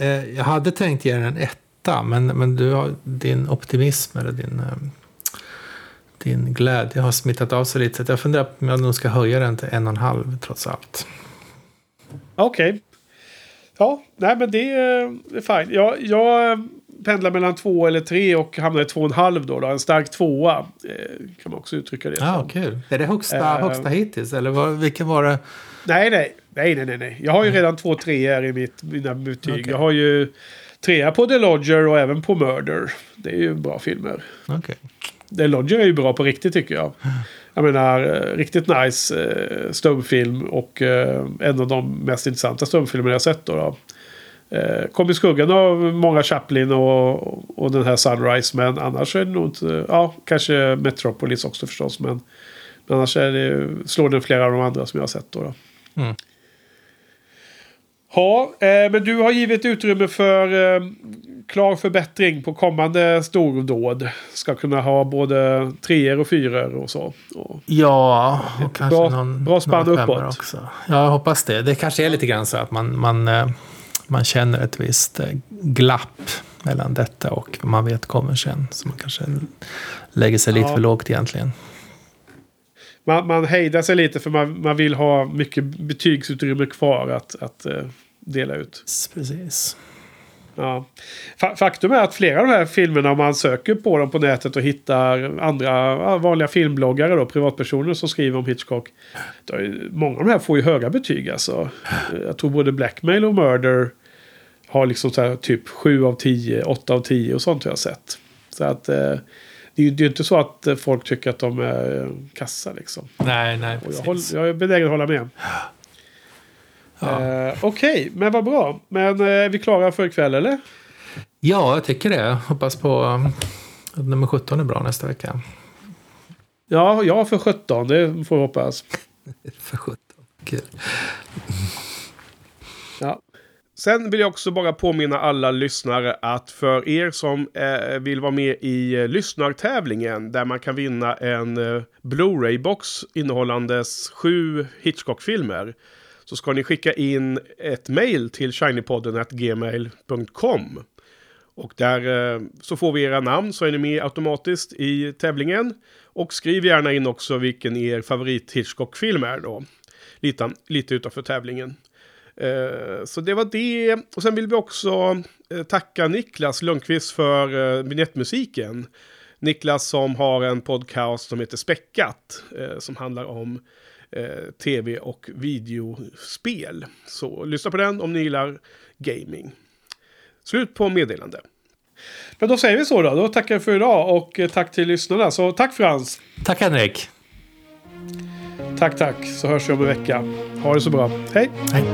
A: eh, jag hade tänkt ge den en etta, men, men du har, din optimism eller din, eh, din glädje har smittat av sig lite. Så jag funderar på om jag nog ska höja den till en och en halv trots allt.
B: Okej. Ja, nej men det är det är fine. Jag, jag pendlar mellan två eller tre och hamnar i två och en halv då. då. En stark tvåa eh, kan man också uttrycka det
A: Ja,
B: som.
A: kul. Är det högsta,
B: Eh,
A: högsta hittills? Eller vad, vilken var det?
B: Nej, nej, nej, nej, nej. Jag har ju redan två treor i mitt, mina betyg.
A: Okej.
B: Jag har ju trea på The Lodger och även på Murder. Det är ju bra filmer.
A: Okej.
B: The Lodger är ju bra på riktigt tycker jag. Jag menar, eh, riktigt nice eh, stumfilm och eh, en av de mest intressanta stumfilmer jag sett då. då. Eh, kom i skuggan av många Chaplin och, och den här Sunrise. Men annars är det nog inte... Ja, kanske Metropolis också förstås. Men, men annars är det, slår den flera av de andra som jag har sett då. då.
A: Mm.
B: Ja, eh, men du har givit utrymme för eh, klar förbättring på kommande stordåd. Ska kunna ha både treor och fyror och så. Och,
A: Ja, och kanske
B: Bra-
A: någon,
B: bra spann uppåt.
A: också. Ja, jag hoppas det. Det kanske är lite grann så att man, man, eh, man känner ett visst eh, glapp mellan detta och vad man vet kommer sen. Så man kanske lägger sig lite
B: Ja.
A: för lågt egentligen.
B: man, man hejdar sig lite för man, man vill ha mycket betygsutrymme kvar att, att eh, dela ut.
A: Precis.
B: Ja. Fa- Faktum är att flera av de här filmerna, om man söker på dem på nätet och hittar andra vanliga filmbloggare, då, privatpersoner som skriver om Hitchcock. Då är, många av de här får ju höga betyg alltså. Jag tror både Blackmail och Murder har liksom så här, typ 7 av 10, 8 av 10 och sånt har jag sett. Så att eh, det är ju det är inte så att eh, folk tycker att de är eh, kassa liksom.
A: Nej, nej,
B: Och jag, håll, jag är benägen att hålla med.
A: Ja.
B: Eh, Okej, men vad bra. Men eh, är vi klara för ikväll eller?
A: ja, jag tycker det. Hoppas på um, att nummer 17 är bra nästa vecka.
B: Ja, ja för 17. Det får vi hoppas. [LAUGHS]
A: För 17. Kul.
B: Sen vill jag också bara påminna alla lyssnare att för er som eh, vill vara med i eh, lyssnartävlingen där man kan vinna en eh, Blu-ray-box innehållandes sju Hitchcock-filmer så ska ni skicka in ett mail till shinypodden.gmail.com och där eh, så får vi era namn så är ni med automatiskt i tävlingen. Och skriv gärna in också vilken er favorit Hitchcock-film är då. Lite, lite utanför tävlingen. Eh, Så det var det. Och sen vill vi också eh, tacka Niklas Lundqvist för eh, vignettmusiken. Niklas som har en podcast som heter Späckat. eh, Som handlar om tv och videospel. Så lyssna på den om ni gillar gaming. Slut på meddelande. Men då säger vi så då. Då tackar jag för idag och tack till lyssnarna. Så tack Frans.
A: Tack Henrik.
B: Tack, tack. Så hörs vi om en vecka. Ha det så bra. Hej!
A: Hej.